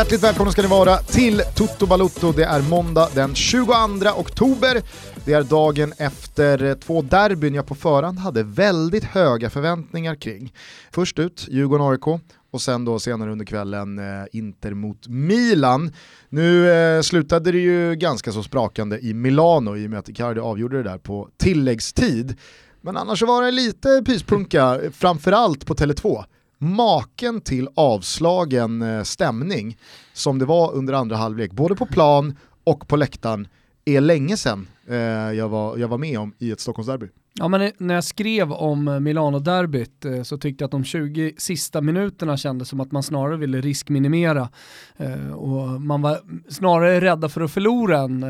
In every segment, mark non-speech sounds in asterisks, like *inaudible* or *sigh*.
Hjärtligt välkomna ska ni vara till Toto Balutto. Det är måndag den 22 oktober. Det är dagen efter två derbyn jag på förhand hade väldigt höga förväntningar kring. Först ut Djurgården-AIK och sen då senare under kvällen eh, Inter mot Milan. Nu eh, slutade det ju ganska så sprakande i Milano i och med att Icardi avgjorde det där på tilläggstid. Men annars så var det lite pyspunka, framförallt på Tele2 maken till avslagen eh, stämning som det var under andra halvlek, både på plan och på läktaren, är länge sedan eh, jag, var, jag var med om i ett Stockholmsderby. Ja, men när jag skrev om eh, Milano-derbyt eh, så tyckte jag att de 20 sista minuterna kändes som att man snarare ville riskminimera och man var snarare rädda för att förlora än,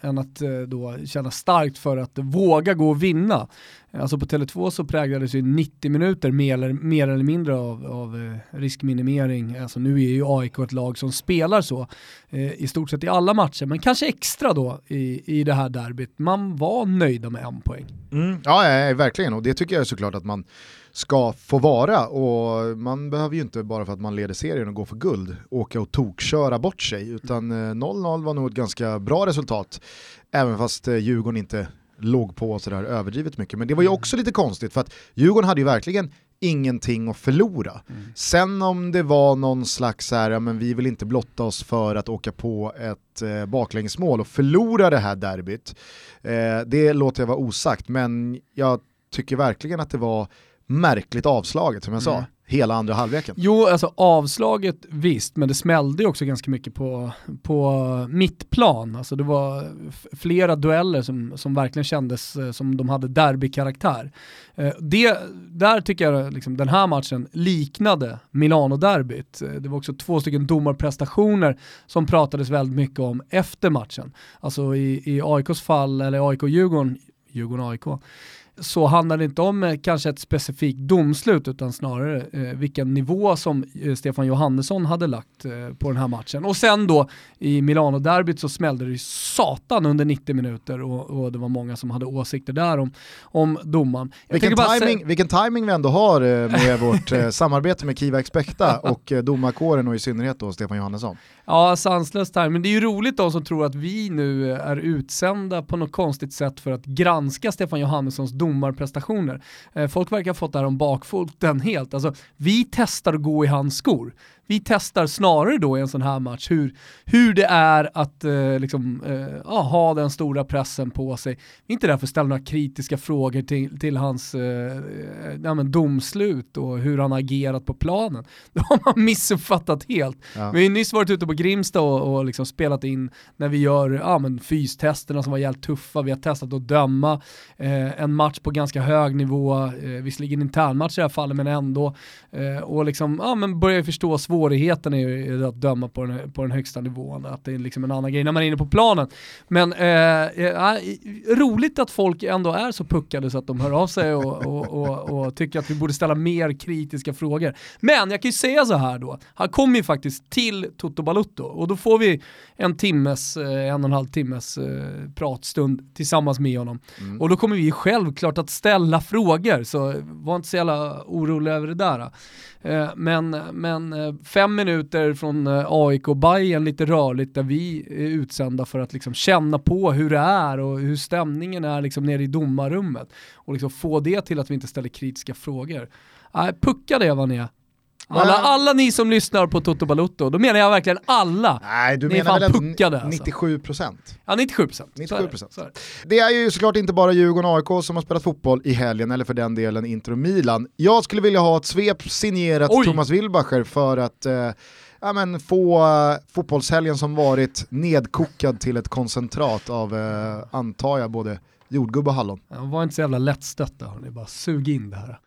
än att då känna starkt för att våga gå och vinna. Eh, alltså på Tele2 så präglades ju 90 minuter mer eller, mer eller mindre av, av eh, riskminimering. Alltså nu är ju AIK ett lag som spelar så eh, i stort sett i alla matcher, men kanske extra då i, i det här derbyt. Man var nöjda med en poäng. Mm, ja, verkligen, och det tycker jag såklart att man ska få vara och man behöver ju inte bara för att man leder serien och går för guld åka och tokköra bort sig utan eh, 0-0 var nog ett ganska bra resultat även fast Djurgården inte låg på sådär överdrivet mycket. Men det var ju också lite konstigt för att Djurgården hade ju verkligen ingenting att förlora. Mm. Sen om det var någon slags här, ja, men vi vill inte blotta oss för att åka på ett eh, baklängesmål och förlora det här derbyt. Eh, det låter jag vara osagt, men jag tycker verkligen att det var märkligt avslaget som jag mm. sa hela andra halvleken. Jo, alltså avslaget visst, men det smällde också ganska mycket på, på mittplan. Alltså det var flera dueller som, som verkligen kändes eh, som de hade derbykaraktär. Eh, det, där tycker jag liksom, den här matchen liknade Milano-derbyt. Eh, det var också två stycken domarprestationer som pratades väldigt mycket om efter matchen. Alltså i, i AIKs fall, eller AIK-Djurgården, Djurgården-AIK, så handlar det inte om eh, kanske ett specifikt domslut utan snarare eh, vilken nivå som eh, Stefan Johannesson hade lagt eh, på den här matchen. Och sen då i Milano-derbyt så smällde det ju satan under 90 minuter och, och, det var många som hade åsikter där om, om domaren. Vilken timing, vilken timing vi ändå har eh, med vårt eh, samarbete med Kiva Expecta och domarkåren och i synnerhet då Stefan Johannesson. Ja, sanslöst här. Men det är ju roligt de som tror att vi nu är utsända på något konstigt sätt för att granska Stefan Johannessons domarprestationer. Eh, folk verkar ha fått det här om bakfoten helt. Alltså, vi testar att gå i hans skor vi testar snarare då i en sån här match hur, hur det är att eh, liksom, eh, ha den stora pressen på sig. Vi är inte där för att ställa några kritiska frågor till, till hans eh, ja, men domslut och hur han agerat på planen. *laughs* Det har man missuppfattat helt. Ja. Vi har nyss varit ute på Grimsta och, och liksom spelat in när vi gör ja, men fystesterna som var jävligt tuffa, vi har testat att döma eh, en match på ganska hög nivå, eh, visserligen internmatch i det här fallet men ändå, eh, och liksom, ja, men börjar förstå svårigheter svårigheten är ju att döma på den, på den högsta nivån, att det är liksom en annan grej när man är inne på planen. Men eh, eh, roligt att folk ändå är så puckade så att de hör av sig och, och, och, och, tycker att vi borde ställa mer kritiska frågor. Men jag kan ju säga så här då, han kommer ju faktiskt till Toto Balutto och då får vi en timmes, eh, en och en halv timmes eh, pratstund tillsammans med honom. Mm. Och då kommer vi självklart att ställa frågor, så var inte så jävla orolig över det där. Eh, men, men fem minuter från eh, AIK och Bayern lite rörligt där vi är utsända för att liksom känna på hur det är och hur stämningen är liksom nere i domarrummet. Och liksom få det till att vi inte ställer kritiska frågor. Äh, pucka det vad ni är. Alla, alla ni som lyssnar på Toto Balutto, då menar jag verkligen alla. Nej, du ni menar väl puckade, 97% alltså. Ja, 97 97 Det är ju såklart inte bara Djurgården och AIK som har spelat fotboll i helgen, eller för den delen Inter och Milan. Jag skulle vilja ha ett svep signerat Oj. Thomas Wilbacher för att eh, ja, men få uh, fotbollshelgen som varit nedkokad till ett koncentrat av, uh, antar jag, både jordgubb och hallon. Ja, var inte så jävla lättstötta, hörni. bara sug in det här.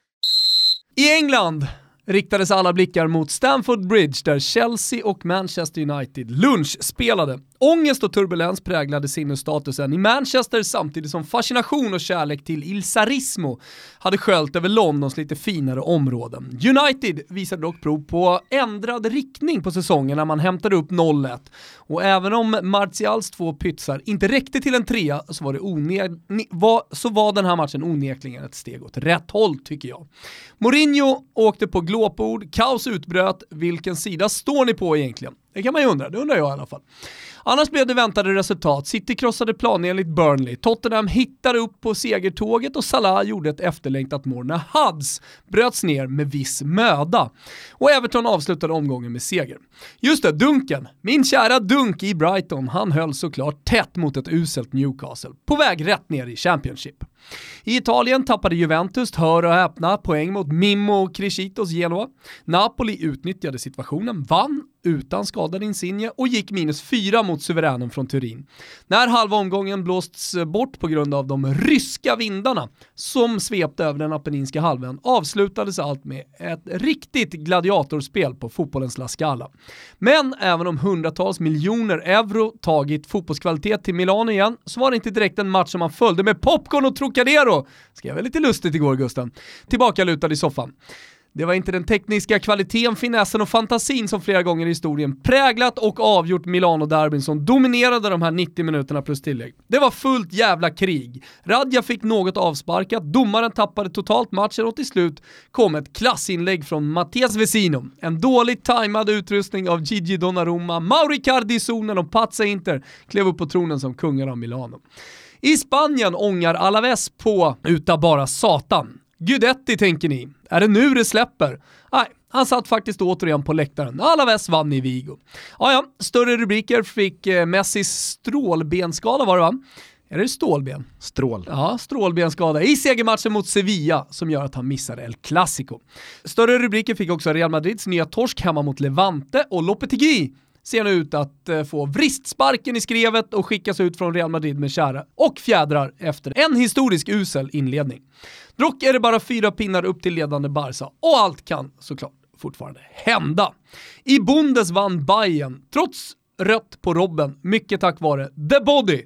I England riktades alla blickar mot Stamford Bridge där Chelsea och Manchester United lunchspelade. Ångest och turbulens präglade sinnesstatusen i Manchester samtidigt som fascination och kärlek till Il Sarismo hade sköljt över Londons lite finare områden. United visade dock prov på ändrad riktning på säsongen när man hämtade upp 0-1 och även om Martials två pytsar inte räckte till en trea så var, det var, så var den här matchen onekligen ett steg åt rätt håll tycker jag. Mourinho åkte på glåpord, kaos utbröt, vilken sida står ni på egentligen? Det kan man ju undra, det undrar jag i alla fall. Annars blev det väntade resultat. City krossade planenligt Burnley, Tottenham hittade upp på segertåget och Salah gjorde ett efterlängtat mål när Huds bröts ner med viss möda. Och Everton avslutade omgången med seger. Just det, Dunken. Min kära Dunk i Brighton, han höll såklart tätt mot ett uselt Newcastle, på väg rätt ner i Championship. I Italien tappade Juventus, hör och häpna, poäng mot Mimmo och Crescitos Genoa. Napoli utnyttjade situationen, vann utan skadad Insigne och gick minus fyra mot suveränen från Turin. När halva omgången blåsts bort på grund av de ryska vindarna som svepte över den apenninska halvön avslutades allt med ett riktigt gladiatorspel på fotbollens La Scala. Men även om hundratals miljoner euro tagit fotbollskvalitet till Milano igen så var det inte direkt en match som man följde med popcorn och Trocadero. Skrev jag lite lustigt igår Gusten. Tillbaka lutad i soffan. Det var inte den tekniska kvaliteten, finessen och fantasin som flera gånger i historien präglat och avgjort Milano-derbyn som dominerade de här 90 minuterna plus tillägg. Det var fullt jävla krig. Radja fick något avsparkat, domaren tappade totalt matchen och till slut kom ett klassinlägg från Mattias Vesino. En dåligt tajmad utrustning av Gigi Donnarumma, Mauri Cardi i zonen och Pazza Inter klev upp på tronen som kungar av Milano. I Spanien ångar Alaves på uta bara satan. Gudetti tänker ni, är det nu det släpper? Nej, han satt faktiskt återigen på läktaren. Alaves vann i Vigo. Ja, ja, större rubriker fick eh, Messis strålbenskada var det va? Är det stålben? Strål. Ja, strålbenskada i segermatchen mot Sevilla som gör att han missar El Clasico. Större rubriker fick också Real Madrids nya torsk hemma mot Levante och Lopetegui ser nu ut att eh, få vristsparken i skrevet och skickas ut från Real Madrid med kära och fjädrar efter en historisk usel inledning. Dock är det bara fyra pinnar upp till ledande Barca och allt kan såklart fortfarande hända. I Bundes vann Bayern trots rött på Robben, mycket tack vare The Body.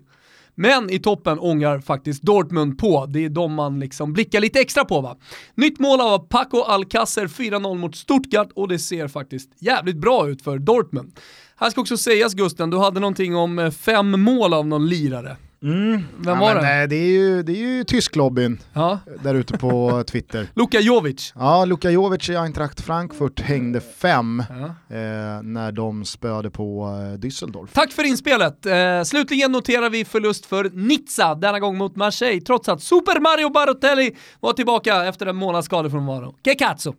Men i toppen ångar faktiskt Dortmund på. Det är de man liksom blickar lite extra på va. Nytt mål av Paco Alcacer 4-0 mot Stuttgart och det ser faktiskt jävligt bra ut för Dortmund. Här ska också sägas Gusten, du hade någonting om eh, fem mål av någon lirare. Mm. Vem var men, det? nej, det är ju, det är ju tysklobbyn Ja. där ute på *laughs* Twitter. Luka Jovic. Ja, Luka Jovic i Eintracht Frankfurt hängde fem Ja. eh, när de spöade på eh, Düsseldorf. Tack för inspelet. Eh, slutligen noterar vi förlust för Nizza, denna gång mot Marseille, trots att Super Mario Barotelli var tillbaka efter en månads skada från Varo. Que cazzo!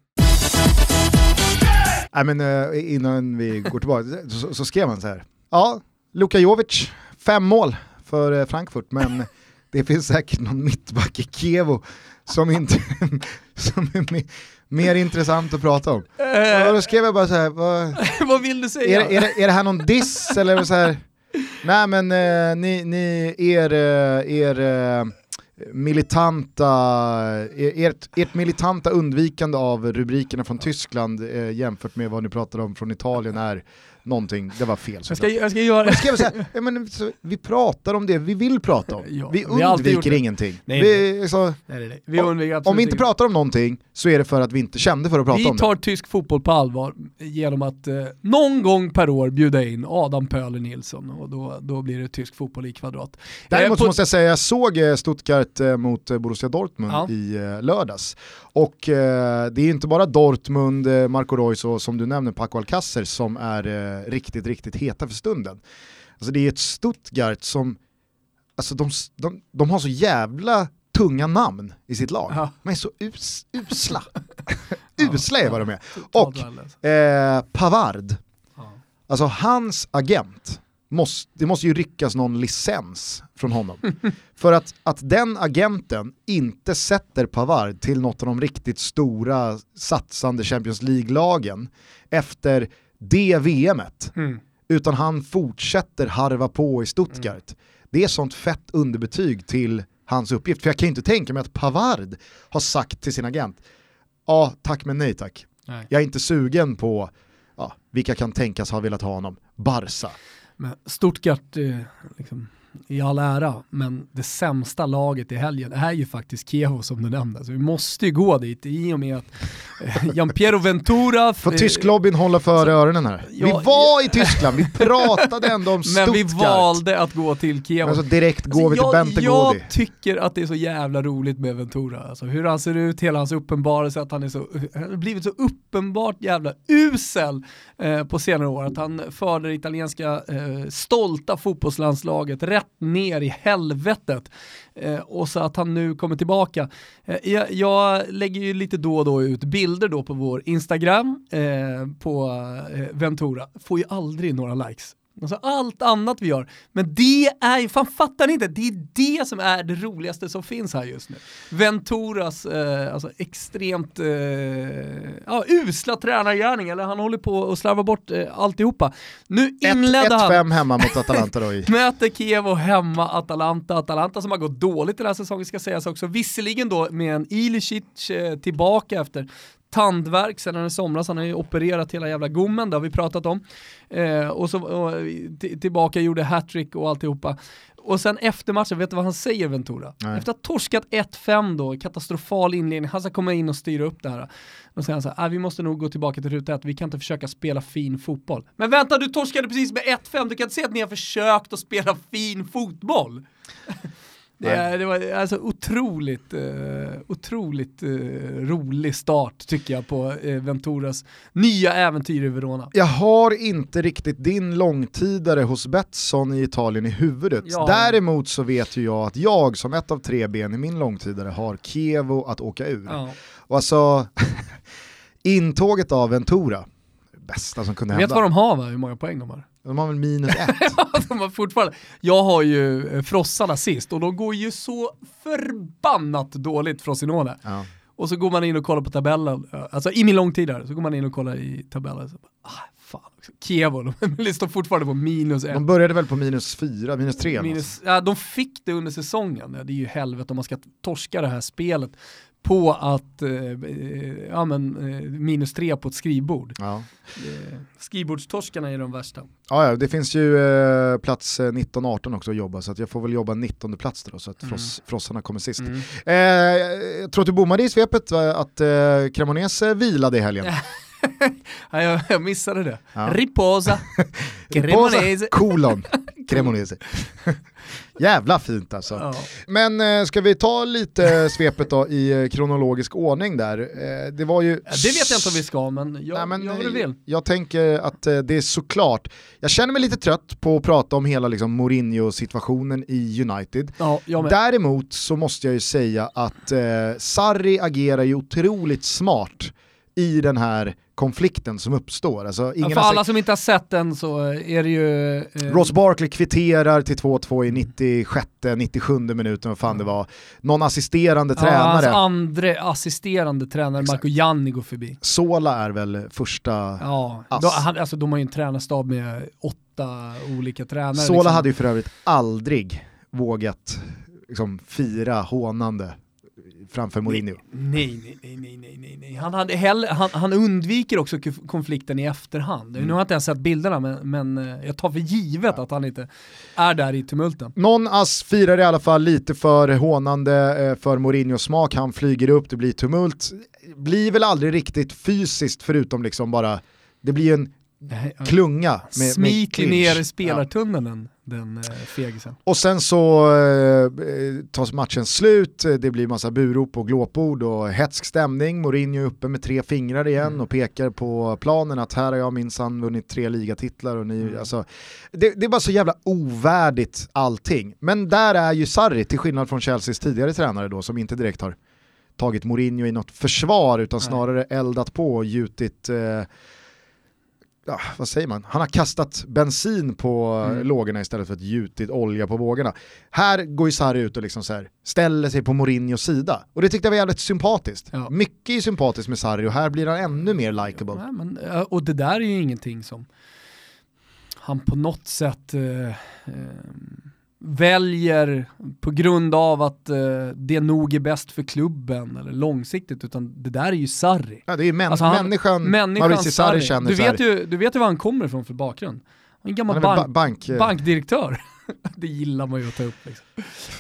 Nej, men, eh, innan vi går tillbaka *laughs* så, så skrev han så här. Ja, Luka Jovic, fem mål för eh, Frankfurt, men *laughs* det finns säkert någon mittback i Kievo som, inte, *laughs* som är me- mer intressant att prata om. Och då skrev jag bara så här, vad, Vad vill du säga? är, är, det, är det här någon diss eller så här? Nej men eh, ni, ni, er, eh, er militanta, ert, ert militanta undvikande av rubrikerna från Tyskland eh, jämfört med vad ni pratar om från Italien är någonting, det var fel. Jag ska, jag ska göra... Jag skrev så här, ja, men, så, vi pratar om det vi vill prata om. Ja, vi vi undviker ingenting. Nej, vi, så, Nej. Vi om vi inte pratar om någonting så är det för att vi inte kände för att prata Vi om det. tar tysk fotboll på allvar genom att eh, någon gång per år bjuda in Adam Pöler Nilsson och då, då blir det tysk fotboll i kvadrat. Däremot Eh, på- måste jag säga, jag såg eh, Stuttgart eh, mot eh, Borussia Dortmund Ja. i eh, lördags. Och det är inte bara Dortmund, Marco Reus och som du nämner Paco Alcacer som är eh, riktigt, riktigt heta för stunden. Alltså det är ett Stuttgart som, alltså de, de, de har så jävla tunga namn i sitt lag. Ja. De är så us, usla. *laughs* *laughs* usla är vad de är. Och eh, Pavard. Alltså hans agent, måste, det måste ju ryckas någon licens från honom. *laughs* För att, att den agenten inte sätter Pavard till något av de riktigt stora satsande Champions League-lagen efter det VMet, Mm. utan han fortsätter harva på i Stuttgart. Det är sånt fett underbetyg till hans uppgift. För jag kan ju inte tänka mig att Pavard har sagt till sin agent, ja tack men nej tack. Nej. Jag är inte sugen på ja, vilka kan tänkas ha velat ha honom. Barca. Men Stuttgart, eh, liksom, i all ära, men det sämsta laget i helgen är ju faktiskt Kievo som du nämnde. Så vi måste ju gå dit i och med att eh, Gianpiero Ventura... *laughs* Får tysklobbyn hålla för öronen här? Ja, vi var i Tyskland, vi *laughs* pratade ändå om Stuttgart. Men vi valde att gå till Kiev. Alltså direkt går alltså, vi till Bente Jag tycker att det är så jävla roligt med Ventura. Alltså hur han ser ut, hela hans uppenbarelse, att han är så, han har blivit så uppenbart jävla usel eh, på senare år. Att han för det italienska eh, stolta fotbollslandslaget rätt ner i helvetet. Eh, och så att han nu kommer tillbaka. Eh, jag, jag, lägger ju lite då och då ut bilder då på vår Instagram eh, på eh, Ventura. Får ju aldrig några likes. Alltså allt annat vi gör. Men det är ju, fan fattar ni inte? Det är det som är det roligaste som finns här just nu. Venturas eh, alltså extremt eh, ja, usla tränargärning, eller han håller på att slarva bort eh, alltihopa. Nu inledde han... 1-5 hemma mot Atalanta då. *laughs* möter Kiev och hemma Atalanta. Atalanta som har gått dåligt den här säsongen ska sägas också. Visserligen då med en Ilicic eh, tillbaka efter tandvärk sedan i somras, han har ju opererat hela jävla gommen, det har vi pratat om. Eh, och så och, tillbaka, gjorde hattrick och alltihopa. Och sen efter matchen, vet du vad han säger Ventura? Nej. Efter att ha torskat 1-5 då, katastrofal inledning, han ska komma in och styra upp det här. Då säger han så här, äh, vi måste nog gå tillbaka till ruta 1, vi kan inte försöka spela fin fotboll. Men vänta, du torskade precis med 1-5, du kan inte säga att ni har försökt att spela fin fotboll. Det, det, var alltså otroligt, uh, otroligt uh, rolig start tycker jag på uh, Venturas nya äventyr i Verona. Jag har inte riktigt din långtidare hos Betsson i Italien i huvudet. Ja. Däremot så vet ju jag att jag som ett av tre ben i min långtidare har Kevo att åka ur. Ja. Och alltså, *laughs* intåget av Ventura, bästa som kunde hända. Vet vad de har va? Hur många poäng de har? De har väl minus ett? *laughs* de har fortfarande. Jag har ju eh, frossarna sist och de går ju så förbannat dåligt Frosinone. Ja. Och så går man in och kollar på tabellen, alltså i min långtidare, så går man in och kollar i tabellen. Så, ah, fan också. De *laughs* står fortfarande på minus ett. De började väl på minus fyra, minus tre? Minus, ja, de fick det under säsongen, det är ju helvete om man ska torska det här spelet på att, eh, eh, ja men, eh, minus tre på ett skrivbord. Ja. Eh, skrivbordstorskarna är de värsta. Ja, ja det finns ju eh, plats 19-18 också att jobba så att jag får väl jobba 19 plats då så att mm. fross, frossarna kommer sist. Mm. Eh, jag tror att du bommade i svepet att eh, Cremonese vilade i helgen. *laughs* ja, jag, jag missade det. Ja. Riposa, *laughs* Cremonese. kolon, *laughs* Cremonese. Jävla fint alltså. Ja. Men eh, ska vi ta lite svepet då i eh, kronologisk ordning där? Eh, det var ju... det vet jag inte om vi ska, men jag, Nej, men, jag vill. Jag, jag tänker att eh, det är såklart, jag känner mig lite trött på att prata om hela liksom, Mourinho-situationen i United. Ja, Däremot så måste jag ju säga att eh, Sarri agerar ju otroligt smart i den här konflikten som uppstår. Alltså, ingen ja, för alla som inte har sett den så är det ju... Eh... Ross Barkley kvitterar till 2-2 i 96-97 minuten, vad fan mm. det var. Någon assisterande ja, tränare. Hans andra assisterande tränare, Exakt. Marco Gianni, går förbi. Sola är väl första ja, ass. Då, han, alltså, de har ju en tränarstab med åtta olika tränare. Sola liksom. hade ju för övrigt aldrig vågat liksom, fira hånande framför Mourinho. Nej, nej, nej, nej, nej, nej, nej. Han, hade hellre, han, han undviker också konflikten i efterhand. Mm. Nu har jag inte ens sett bilderna, men, men eh, jag tar för givet ja. att han inte är där i tumulten. Någon ass firar i alla fall lite för hånande eh, för Mourinhos smak. Han flyger upp, det blir tumult. Blir väl aldrig riktigt fysiskt förutom liksom bara, det blir en klunga. Med, Smiter med ner i spelartunneln, ja. Den eh, fegisen. Och sen så eh, tas matchen slut, det blir massa burop och glåpord och hetsk stämning. Mourinho är uppe med tre fingrar igen mm. och pekar på planen att här har jag minsann vunnit tre ligatitlar. Och ni, mm. alltså, det, det, är bara så jävla ovärdigt allting. Men där är ju Sarri, till skillnad från Chelseas tidigare tränare då, som inte direkt har tagit Mourinho i något försvar utan snarare eldat på och gjutit eh, ja, vad säger man, han har kastat bensin på mm. lågorna istället för att gjutit olja på vågorna. Här går ju Sarri ut och liksom så här, ställer sig på Mourinhos sida. Och det tyckte jag var jävligt sympatiskt. Ja. Mycket är sympatiskt med Sarri och här blir han ännu mer likable. Ja, och det där är ju ingenting som han på något sätt eh, eh, väljer på grund av att eh, det nog är bäst för klubben eller långsiktigt, utan det där är ju Sarri. Ja, det är män alltså han, människan, människan Mauricio Sarri känner du vet, ju, du vet ju var han kommer ifrån för bakgrund. En gammal bank, ba bank, bankdirektör. *laughs* det gillar man ju att ta upp. Liksom.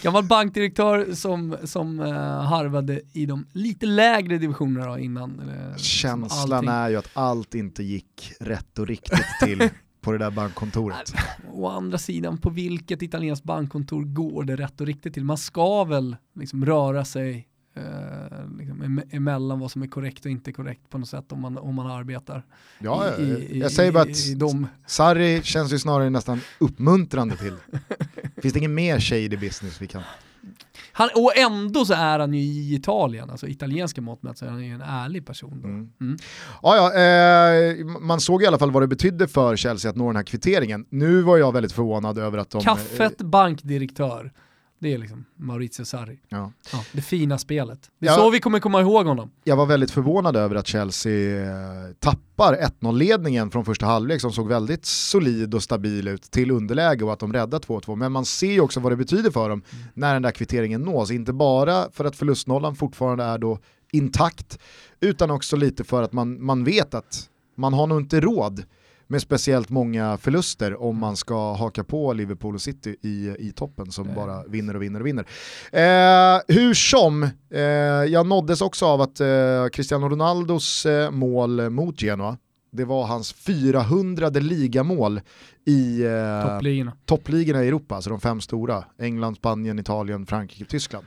Gammal bankdirektör som, som uh, harvade i de lite lägre divisionerna innan. Uh, Känslan är ju att allt inte gick rätt och riktigt till *laughs* på det där bankkontoret. Å andra sidan, på vilket italienskt bankkontor går det rätt och riktigt till? Man ska väl liksom röra sig eh, liksom, emellan vad som är korrekt och inte korrekt på något sätt om man, om man arbetar. Ja, i, i, jag säger bara att de... Sarri känns ju snarare nästan uppmuntrande till. *laughs* Finns det ingen mer shady business vi kan han, och ändå så är han ju i Italien, alltså italienska mått mätt, så är han ju en ärlig person. Mm. Mm. Ja, ja, eh, man såg i alla fall vad det betydde för Chelsea att nå den här kvitteringen. Nu var jag väldigt förvånad över att de... Kaffet bankdirektör. Det är liksom Maurizio Sarri. Ja. ja. det fina spelet. Det är ja, så vi kommer komma ihåg honom. Jag var väldigt förvånad över att Chelsea eh, tappar 1-0-ledningen från första halvlek som såg väldigt solid och stabil ut till underläge och att de räddar 2-2. Men man ser ju också vad det betyder för dem mm. när den där kvitteringen nås. Inte bara för att förlustnollan fortfarande är då intakt, utan också lite för att man, man vet att man har nog inte råd med speciellt många förluster om man ska haka på Liverpool och City i, i toppen som bara vinner och vinner och vinner. Eh, hur som, eh, jag nåddes också av att eh, Cristiano Ronaldos eh, mål mot Genoa, det var hans 400 ligamål i eh, toppligorna. toppligorna i Europa, alltså de fem stora, England, Spanien, Italien, Frankrike, Tyskland.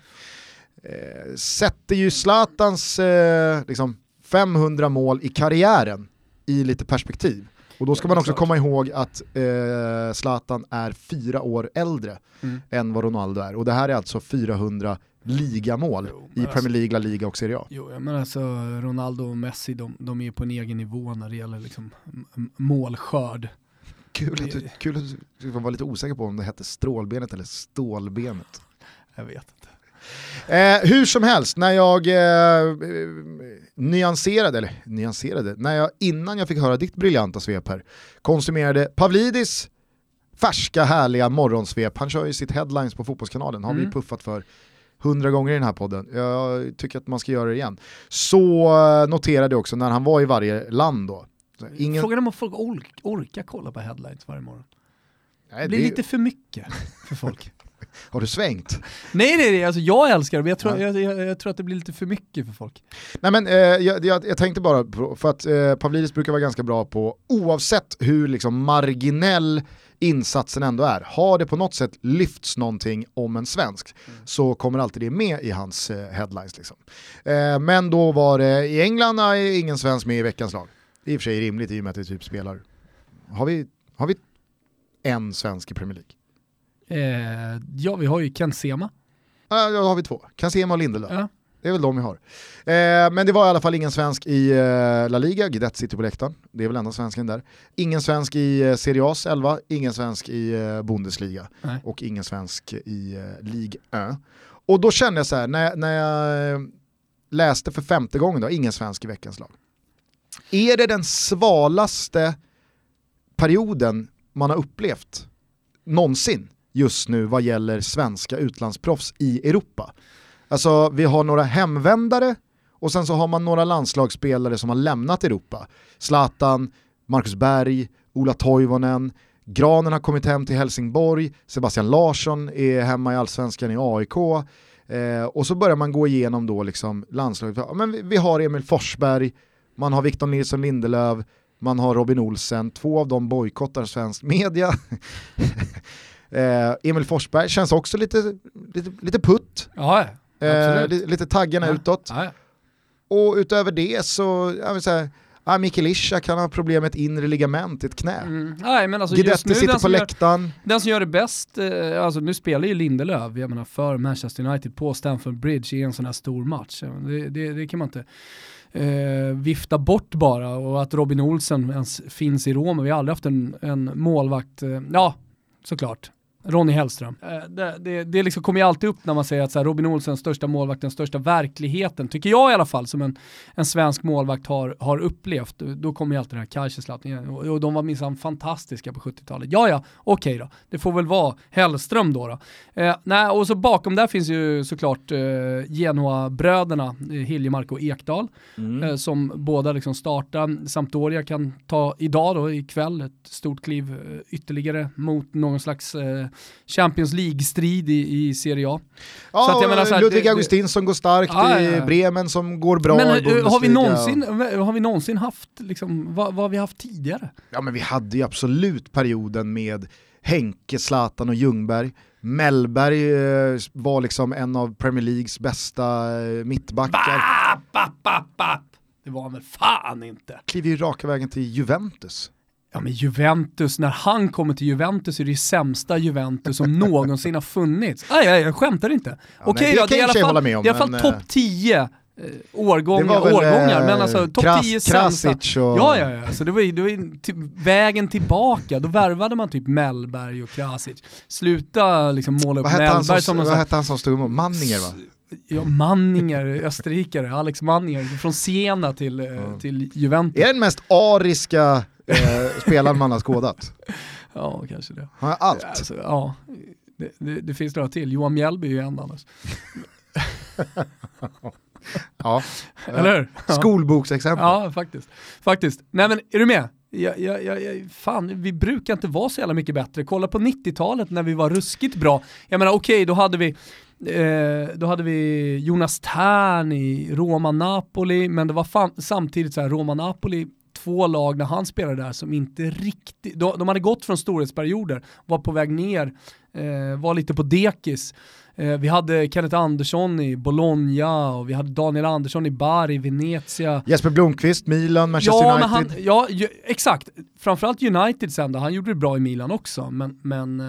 Eh, sätter ju Zlatans eh, liksom 500 mål i karriären i lite perspektiv. Och då ska man också komma ihåg att eh, Zlatan är fyra år äldre mm. än vad Ronaldo är. Och det här är alltså 400 ligamål jo, i Premier alltså- League, La Liga och Serie A. Jo, men alltså Ronaldo och Messi, de, de är på en egen nivå när det gäller liksom målskörd. Kul att, du, kul att du var lite osäker på om det hette strålbenet eller stålbenet. Jag vet inte. Eh, hur som helst, när jag eh, nyanserade, eller nyanserade, när jag innan jag fick höra ditt briljanta svep här, konsumerade Pavlidis färska härliga morgonsvep, han kör ju sitt headlines på Fotbollskanalen, har mm. vi puffat för hundra gånger i den här podden, jag tycker att man ska göra det igen. Så eh, noterade jag också när han var i varje land då. Ingen... Frågan är om folk ork orkar kolla på headlines varje morgon. Nej, det blir det... lite för mycket för folk. *laughs* Har du svängt? Nej, nej, nej alltså jag älskar det, men jag tror, ja. jag, jag, jag, tror att det blir lite för mycket för folk. Nej, men, eh, jag, jag, tänkte bara, på, för att eh, Pavlidis brukar vara ganska bra på, oavsett hur liksom, marginell insatsen ändå är, har det på något sätt lyfts någonting om en svensk mm. så kommer alltid det med i hans eh, headlines. Liksom. Eh, men då var det, i England är ingen svensk med i veckans lag. Det är i och för sig rimligt i och med att vi typ spelar, har vi, har vi en svensk i Premier League? Eh, ja, vi har ju Ken Sema. Ja, då har vi två. Ken Sema och Lindelöf. Ja. Det är väl de vi har. Eh, men det var i alla fall ingen svensk i eh, La Liga, Guidet sitter på läktaren. Det är väl enda svensken där. Ingen svensk i eh, Serie A's 11, ingen svensk i eh, Bundesliga Nej. och ingen svensk i eh, Ligue 1. Och då kände jag så här, när, när jag eh, läste för femte gången då, ingen svensk i veckans lag. Är det den svalaste perioden man har upplevt någonsin just nu vad gäller svenska utlandsproffs i Europa. Alltså vi har några hemvändare och sen så har man några landslagsspelare som har lämnat Europa. Zlatan, Marcus Berg, Ola Toivonen, Granen har kommit hem till Helsingborg, Sebastian Larsson är hemma i allsvenskan i AIK. Eh, och så börjar man gå igenom då liksom landslaget. Men vi, vi har Emil Forsberg, man har Victor Nilsson Lindelöf, man har Robin Olsen, två av dem bojkottar svensk media. *laughs* Eh, Emil Forsberg känns också lite, lite, lite putt. Ja, eh, lite taggarna ja. utåt. Ja. Och utöver det så, jag vill säga, Ah, Mikael Ishak kan ha problem med ett inre ligament i ett knä. Mm. Nej, men alltså Guidetti sitter på läktaren. Gör, den som gör det bäst, eh, alltså nu spelar ju Lindelöf, jag menar för Manchester United på Stamford Bridge i en sån här stor match. Det, det, det kan man inte eh, vifta bort bara och att Robin Olsen ens finns i Rom. Vi har aldrig haft en, en målvakt, eh, ja såklart, Ronny Hellström. Eh, det, det, det liksom kommer ju alltid upp när man säger att så här, Robin Olsen, största målvakt, den största verkligheten, tycker jag i alla fall, som en, en svensk målvakt har, har upplevt. Då kommer ju alltid den här Kaiserslautern och, och de var minsann fantastiska på 70-talet. Ja, ja, okej okay då. Det får väl vara Hellström då. då. Eh, nej, och så bakom där finns ju såklart eh, Genoa-bröderna, eh, Hiljemark och Ekdal, mm. eh, som båda liksom startar. Sampdoria kan ta idag då, ikväll, ett stort kliv eh, ytterligare mot någon slags eh, Champions League-strid i, i Serie A. Ja, Så att jag menar så här, Ludvig det- Augustinsson går starkt Ja, i. Bremen som går bra Men i eh, Bundesliga. har vi, någonsin, har vi någonsin haft, liksom, vad, vad har vi haft tidigare? Ja men vi hade ju absolut perioden med Henke, Zlatan och Ljungberg. Mellberg eh, var liksom en av Premier Leagues bästa eh, mittbackar. Bap, bap, bap, bap. Det var han väl fan inte. Kliver ju raka vägen till Juventus. Ja men Juventus, när han kommer till Juventus är det ju sämsta Juventus som någonsin har funnits. Nej, jag, jag skämtar inte. Okej nej, det då, det är i alla fall, om, i alla fall men, topp eh, 10 eh, årgångar, väl, årgångar, eh, men alltså topp Kras- 10 sämsta. Och- Ja, ja, ja, så det var ju, det var ju till, vägen tillbaka, då värvade man typ Mellberg och Krasic. Sluta liksom måla upp Mellberg som, som vad hette han som stod emot? Manninger va? Ja, Manninger, österrikare, Alex Manninger, från Siena till, eh, till Juventus. Är den mest ariska eh, spelaren man har skådat? Ja, kanske det. Han har allt. Alltså, ja, det, det, det finns några till. Johan Mjällby är ju en annars. *laughs* Ja. Eller hur? Ja. Skolboksexempel. Ja, faktiskt. Faktiskt. Nej men, är du med? Jag, jag, jag, fan, vi brukar inte vara så jävla mycket bättre. Kolla på 90-talet när vi var ruskigt bra. Jag menar okej, då hade vi eh, då hade vi Jonas Tern i Roma-Napoli, men det var fan, samtidigt så här Roma-Napoli, två lag när han spelade där som inte riktigt, de, de hade gått från storhetsperioder, var på väg ner, eh, var lite på dekis. Eh, vi hade Kenneth Andersson i Bologna och vi hade Daniel Andersson i Bari, Venezia. Jesper Blomqvist, Milan, Manchester Ja, United. men han, ja, ju, exakt. Framförallt United sen då, han gjorde det bra i Milan också, men, men eh,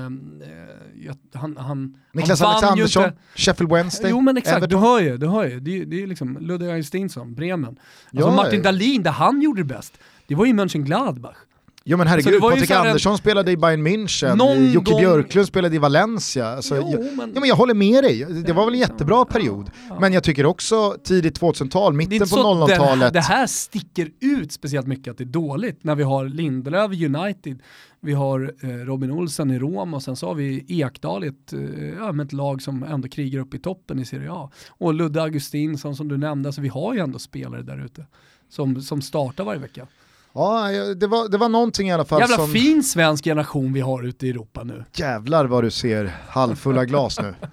jag- han, han, Niklas han Alexandersson, inte- Sheffield Wednesday, Jo men exakt, Everton. du hör ju, du hör ju. Det, är- det är liksom Ludvig Augustinsson, Bremen. Alltså Ja, Martin. Dahlin, där han gjorde det bäst, det var ju Mönchengladbach. Jo men Alltså, herregud, ju Patrik så här en- Andersson spelade i Bayern München, Någon Jocke gång- Björklund spelade i Valencia. Alltså, Jo, jag, men- ja, men jag håller med dig, det var väl en jättebra period. ja. Men jag tycker också tidigt 2000-tal, Det är mitten på så att det, 00-talet. det här sticker ut speciellt mycket att det är dåligt när vi har Lindelöf United, vi har eh, Robin Olsen i Rom och sen så har vi Ekdal i ett, eh, ett lag som ändå krigar upp i toppen i Serie A. Och Ludde Augustinsson som du nämnde, alltså vi har ju ändå spelare där ute som, som startar varje vecka. Ja, det var, det var någonting i alla fall Jävla som... fin svensk generation vi har ute i Europa nu. Jävlar vad du ser halvfulla glas nu. *laughs*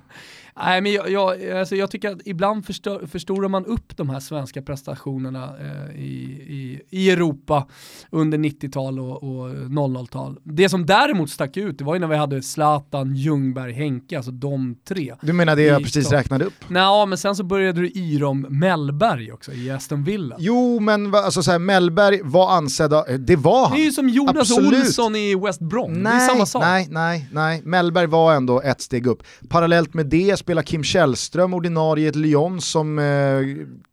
Nej, men jag, jag, alltså jag tycker att ibland förstör, förstorar man upp de här svenska prestationerna eh, i, i, i Europa under 90-tal och, och 00-tal. Det som däremot stack ut, det var ju när vi hade Zlatan, Ljungberg, Henke, alltså de tre. Du menar det jag precis räknade upp? Nej, men sen så började du yra om Mellberg också i Aston Villa. Jo, men alltså, så här, Mellberg var ansedda, eh, det var han. Det är ju som Jonas Absolut. Olsson i West Brom, det är Nej, samma sak. nej, nej, nej. Mellberg var ändå ett steg upp. Parallellt med det spelar Kim Källström ordinarie i ett Lyon som eh,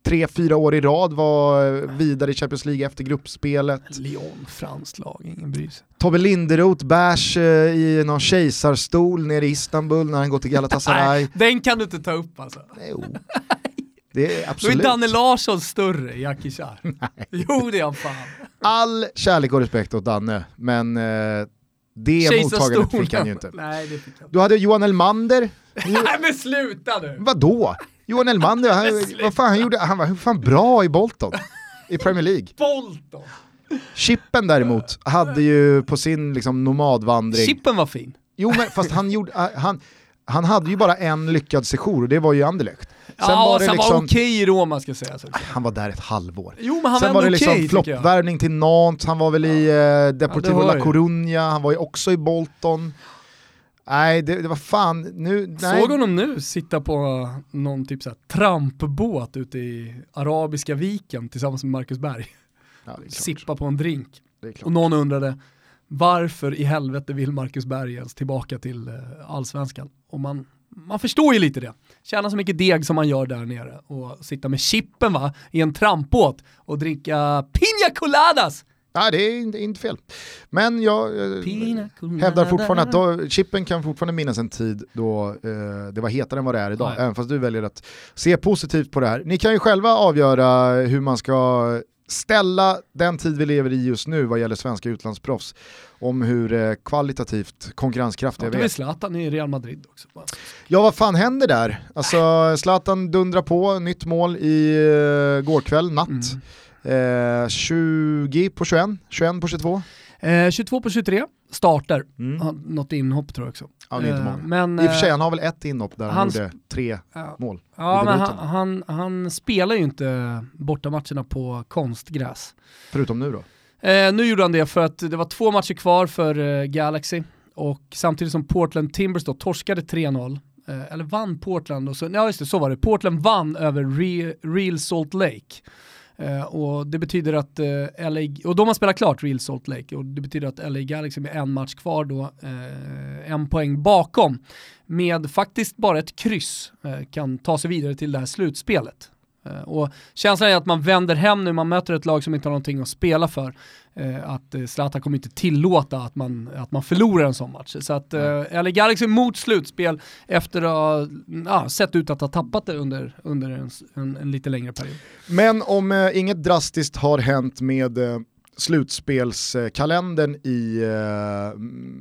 tre, fyra år i rad var eh, vidare i Champions League efter gruppspelet. Lyon, franskt lag, ingen bryr sig. Tobbe Linderoth bärs eh, i någon kejsarstol nere i Istanbul när han går till Galatasaray. *laughs* Nej, den kan du inte ta upp alltså. Jo. *laughs* Det är Då är absolut. Danne Larsson större i Akishar. *laughs* Jo det är han fan. All kärlek och respekt åt Danne, men eh, det mottagandet fick han ju inte. *laughs* Nej det fick han. Du hade Johan Elmander, *laughs* Nej men sluta nu! vadå? Johan Elmander, han, *laughs* vad fan, han, gjorde, han var fan bra i Bolton i Premier League. Bolton! Chippen däremot hade ju på sin liksom, nomadvandring, Chippen var fin. jo men fast han, gjorde, han, han hade ju bara en lyckad sejour och det var ju Anderlecht. Sen ja, var det sen var liksom, okej i Roma ska jag säga. Så. han var där ett halvår. Jo men han Sen var var det okej liksom jag. floppvärvning till Nantes, han var väl i eh, Deportivo hör La. Coruña, han var ju också i Bolton. Nej, det, det var fan, nu, nej. Såg honom nu sitta på någon typ såhär trampbåt ute i Arabiska viken tillsammans med Marcus Berg. Ja. Sippa på en drink. Och någon undrade varför i helvete vill Marcus Berg ens tillbaka till eh, allsvenskan? Och man, man förstår ju lite det. Tjäna så mycket deg som man gör där nere och sitta med chippen va, i en trampbåt och dricka piña coladas. Nej, det är inte, inte fel. Men jag eh, hävdar fortfarande att då, chippen kan fortfarande minnas en tid då eh, det var hetare än vad det är idag, ja. även fast du väljer att se positivt på det här. Ni kan ju själva avgöra hur man ska ställa den tid vi lever i just nu vad gäller svenska utlandsproffs, om hur eh, kvalitativt konkurrenskraftiga Ja, vi är. Zlatan i Real Madrid också. Ja, vad fan händer där? Alltså, Zlatan dundrar på, nytt mål i uh, går kväll, natt. Eh, 20 på 21, 21 på 22. Eh, 22 på 23, starter. Mm. Något inhopp tror jag också. Ja, det är inte Eh, många. Men, I och för sig, eh, han har väl ett inhopp där han, gjorde tre ja, mål. ja, men han, han, han spelar ju inte bortamatcherna på konstgräs. Förutom nu då. Eh, nu gjorde han det för att det var två matcher kvar för eh, Galaxy och samtidigt som Portland Timbers då torskade 3-0, eh, eller vann Portland, och så, ja just det, så var det. Portland vann över Re, Real Salt Lake. Eh, och det betyder att eh, LA, och de har spelat klart Real Salt Lake och det betyder att LA Galaxy med en match kvar då, eh, en poäng bakom, med faktiskt bara ett kryss eh, kan ta sig vidare till det här slutspelet. Eh, Och känslan är att man vänder hem nu, man möter ett lag som inte har någonting att spela för. Eh, Att eh, Zlatan kommer inte tillåta att man, att man förlorar en sån match. Så att LA Galaxy mot slutspel efter att ha sett ut att ha tappat det under, under en, en, en lite längre period. Men om eh, inget drastiskt har hänt med eh, slutspelskalendern i eh,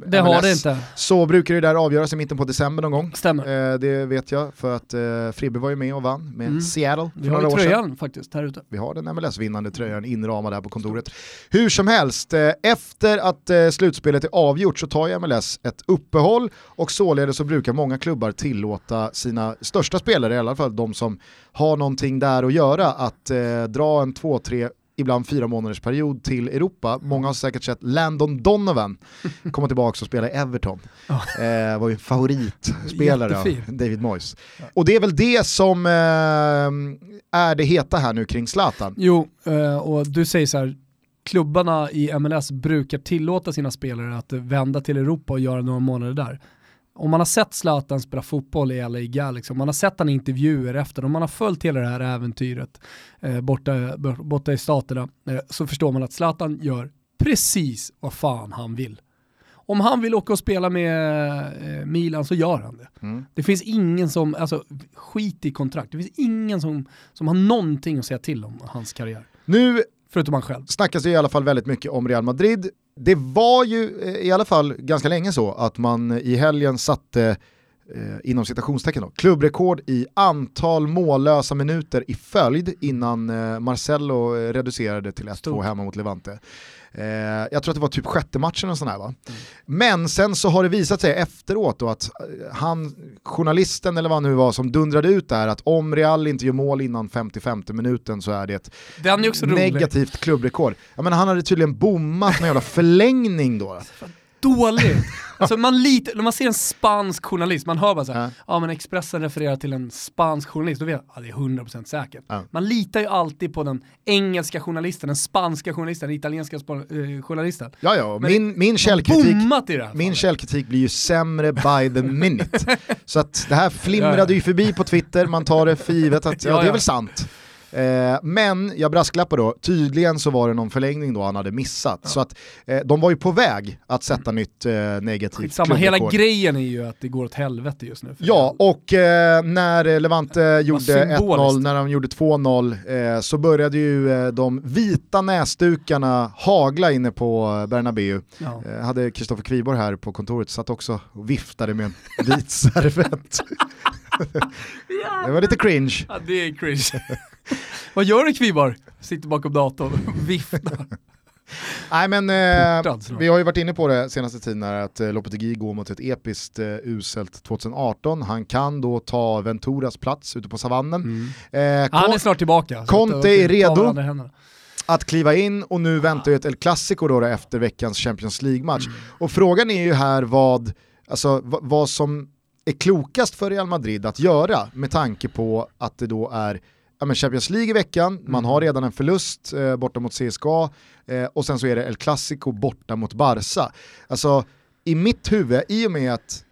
Det har MLS, det inte. så brukar det där avgöras i mitten på december någon gång. Stämmer. Eh, det vet jag för att eh, Fribbe var ju med och vann med Mm. Seattle för Vi har några ju år sedan. tröjan faktiskt här ute. Vi har den MLS-vinnande tröjan inramad här på kontoret. Hur som helst, eh, efter att eh, slutspelet är avgjort så tar ju MLS ett uppehåll och således så brukar många klubbar tillåta sina största spelare, i alla fall de som har någonting där att göra, att eh, dra en två, tre ibland fyra månaders period till Europa. Många har säkert sett Landon Donovan *laughs* komma tillbaka och spela i Everton. Eh, var ju favoritspelare av. David Moyes. Och det är väl det som eh, är det heta här nu kring Zlatan. Jo, eh, och du säger så här, klubbarna i MLS brukar tillåta sina spelare att vända till Europa och göra några månader där. Om man har sett Zlatan spela fotboll i LA Galaxy, om man har sett han i intervjuer efter, om man har följt hela det här äventyret eh, borta, borta i staterna, eh, så förstår man att Zlatan gör precis vad fan han vill. Om han vill åka och spela med eh, Milan så gör han det. Mm. Det finns ingen som, alltså skit i kontrakt, det finns ingen som, som har någonting att säga till om hans karriär. Nu Förutom han själv. snackas det i alla fall väldigt mycket om Real Madrid. Det var ju eh, i alla fall ganska länge så att man i helgen satte eh, inom citationstecken då, klubbrekord i antal mållösa minuter i följd innan eh, Marcelo eh, reducerade till 1-2 Stort. hemma mot Levante. Eh, jag tror att det var typ sjätte matchen och sån här va. Men sen så har det visat sig efteråt då att eh, han, journalisten eller vad han nu var som dundrade ut där att om Real inte gör mål innan 55 minuten så är det ett Den är negativt klubbrekord. Jag menar, han hade tydligen bommat någon jävla förlängning då. Dåligt. *laughs* Alltså man lite, när man ser en spansk journalist, man hör bara såhär, Ja. ja. men Expressen refererar till en spansk journalist, då vet jag, ja det är 100% säkert. Ja. Man litar ju alltid på den engelska journalisten, den spanska journalisten, den italienska eh, journalisten. Ja, ja, Men min, min källkritik min källkritik blir ju sämre by the minute. *laughs* Så att det här flimrade ju förbi på Twitter, man tar det för givet att ja, det är väl sant. Eh, men jag brasklappar då, tydligen så var det någon förlängning då han hade missat. Så att eh, de var ju på väg att sätta nytt eh, negativt Skitsamma, hela grejen är ju att det går åt helvete just nu. Ja, och eh, när Levante gjorde symboliskt. 1-0, när de gjorde 2-0, eh, så började ju eh, de vita näsdukarna hagla inne på eh, Bernabéu. Ja. Eh, hade Kristoffer Kviborg här på kontoret, satt också och viftade med en vit servett. *laughs* det var lite cringe. Ja, det är cringe. *laughs* *laughs* Vad gör du Kvibar? Sitter bakom datorn och *laughs* viftar. Nej men eh, vi har ju varit inne på det senaste tiden här att eh, Lopetegui går mot ett episkt eh, uselt 2018. Han kan då ta Venturas plats ute på savannen. Mm. Eh, Han är snart tillbaka. Conte är redo. att kliva in och nu väntar ju ett El Clasico då, då efter veckans Champions League-match. Och frågan är ju här vad, alltså, vad som är klokast för Real Madrid att göra med tanke på att det då är ja, men Champions League i veckan, man har redan en förlust eh, borta mot CSKA eh, och sen så är det El Clasico borta mot Barca. Alltså i mitt huvud, i och med att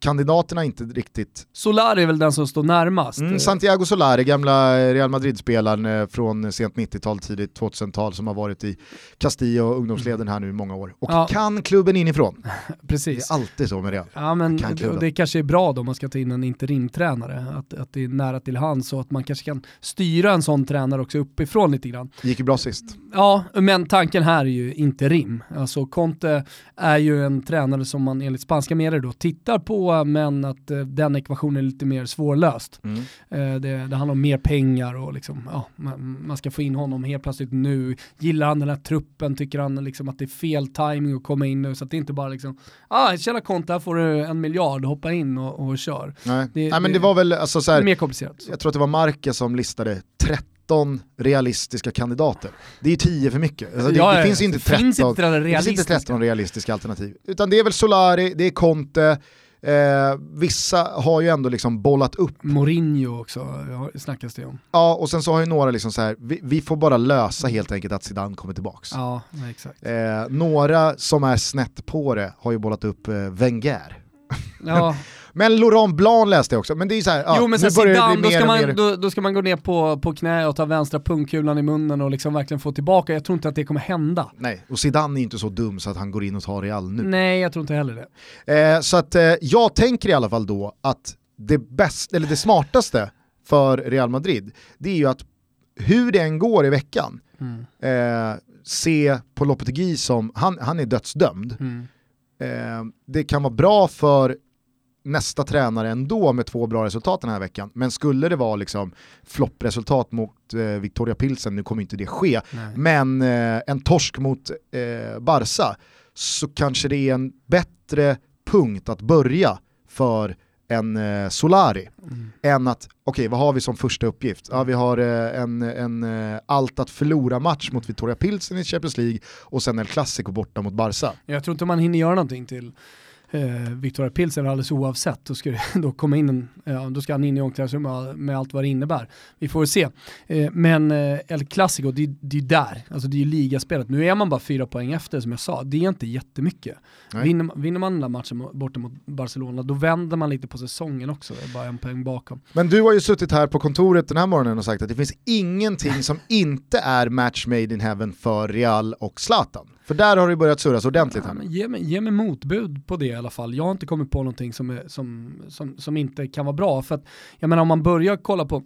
kandidaterna inte riktigt Solar är väl den som står närmast. Mm, Santiago Solari, gamla Real Madrid-spelaren eh, från sent 90-tal, tidigt 2000-tal som har varit i Castilla och ungdomsleden här nu i många år. Och Ja. kan klubben inifrån. *laughs* Det Precis. är alltid så med Real. Ja men det, och det kanske är bra då om man ska ta in en interimtränare, att, att det är nära till hands så att man kanske kan styra en sån tränare också uppifrån lite grann. Gick ju bra sist. Ja, men tanken här är ju interim. Alltså Conte är ju en tränare som man enligt spanska medier då tittar på så, men att eh, den ekvationen är lite mer svårlöst. Mm. Eh, det, det handlar om mer pengar och liksom, ja, man, man, ska få in honom helt plötsligt nu. Gillar han den här truppen? Tycker han liksom att det är fel timing att komma in nu? Så att det inte bara liksom, ah, tjena konto, här får du en miljard, hoppa in och, och kör. Nej. Det, Nej men det, det var väl, alltså så här, mer komplicerat. Jag tror att det var Marke som listade 30 13 realistiska kandidater. Det är 10 för mycket. Alltså det, ja, det, finns inte 13, finns inte det finns inte 13 realistiska alternativ. Utan det är väl Solari, det är Conte, Eh, vissa har ju ändå liksom bollat upp. Mourinho också snackas det om. Ja, och sen så har ju några liksom så här, vi, vi får bara lösa helt enkelt att Zidane kommer tillbaks. Ja, exakt. Eh, några som är snett på det har ju bollat upp eh, Wenger. Ja. *laughs* Men Laurent Blanc läste jag också, men det är så här, jo, men börjar Zidane, då, ska man, då, då, ska man gå ner på, på knä och ta vänstra pungkulan i munnen och liksom verkligen få tillbaka, jag tror inte att det kommer hända. Nej, och Zidane är inte så dum så att han går in och tar Real nu. Nej, jag tror inte heller det. Eh, så att eh, jag tänker i alla fall då att det, bäst, eller det smartaste för Real Madrid, det är ju att hur det än går i veckan, mm. eh, se på Lopetegui som, han, han är dödsdömd. Mm. Eh, det kan vara bra för nästa tränare ändå med två bra resultat den här veckan. Men skulle det vara liksom floppresultat mot eh, Victoria Pilsen, nu kommer inte det ske, Nej. men eh, en torsk mot eh, Barca så kanske det är en bättre punkt att börja för en eh, Solari mm. än att, okej okay, vad har vi som första uppgift? Ja, vi har eh, en, en eh, allt att förlora match mot Victoria Pilsen i Champions League och sen El Clasico borta mot Barca. Jag tror inte man hinner göra någonting till eh, Victoria Pilsen alldeles oavsett, då ska, *laughs* då komma in en, ja, då ska han in i omklädningsrummet med allt vad det innebär. Vi får se. Eh, men eh, El Clasico, det, det är där, alltså det är ju ligaspelet. Nu är man bara fyra poäng efter som jag sa, det är inte jättemycket. Vinner, vinner man den där matchen borta mot Barcelona, då vänder man lite på säsongen också, det är bara en poäng bakom. Men du har ju suttit här på kontoret den här morgonen och sagt att det finns ingenting som inte är match made in heaven för Real och Zlatan. För där har det börjat surras ordentligt här. Ge, mig, ge mig motbud på det i alla fall. Jag har inte kommit på någonting som, är, som, som, som inte kan vara bra. För att, jag menar om man börjar kolla på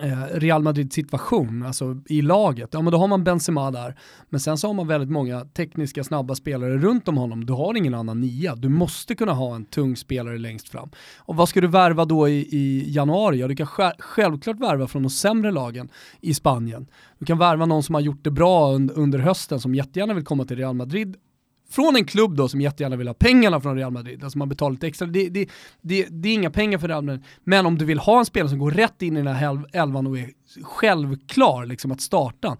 Eh, Real Madrids situation, alltså i laget, ja men då har man Benzema där, men sen så har man väldigt många tekniska snabba spelare runt om honom, du har ingen annan nia, du måste kunna ha en tung spelare längst fram. Och vad ska du värva då i, i januari? Ja du kan självklart värva från de sämre lagen i Spanien. Du kan värva någon som har gjort det bra under hösten som jättegärna vill komma till Real Madrid från en klubb då som jättegärna vill ha pengarna från Real Madrid, alltså man betalar lite extra, det, det, det, det är inga pengar för Real Madrid, men om du vill ha en spelare som går rätt in i den här elvan och är självklar liksom att starta,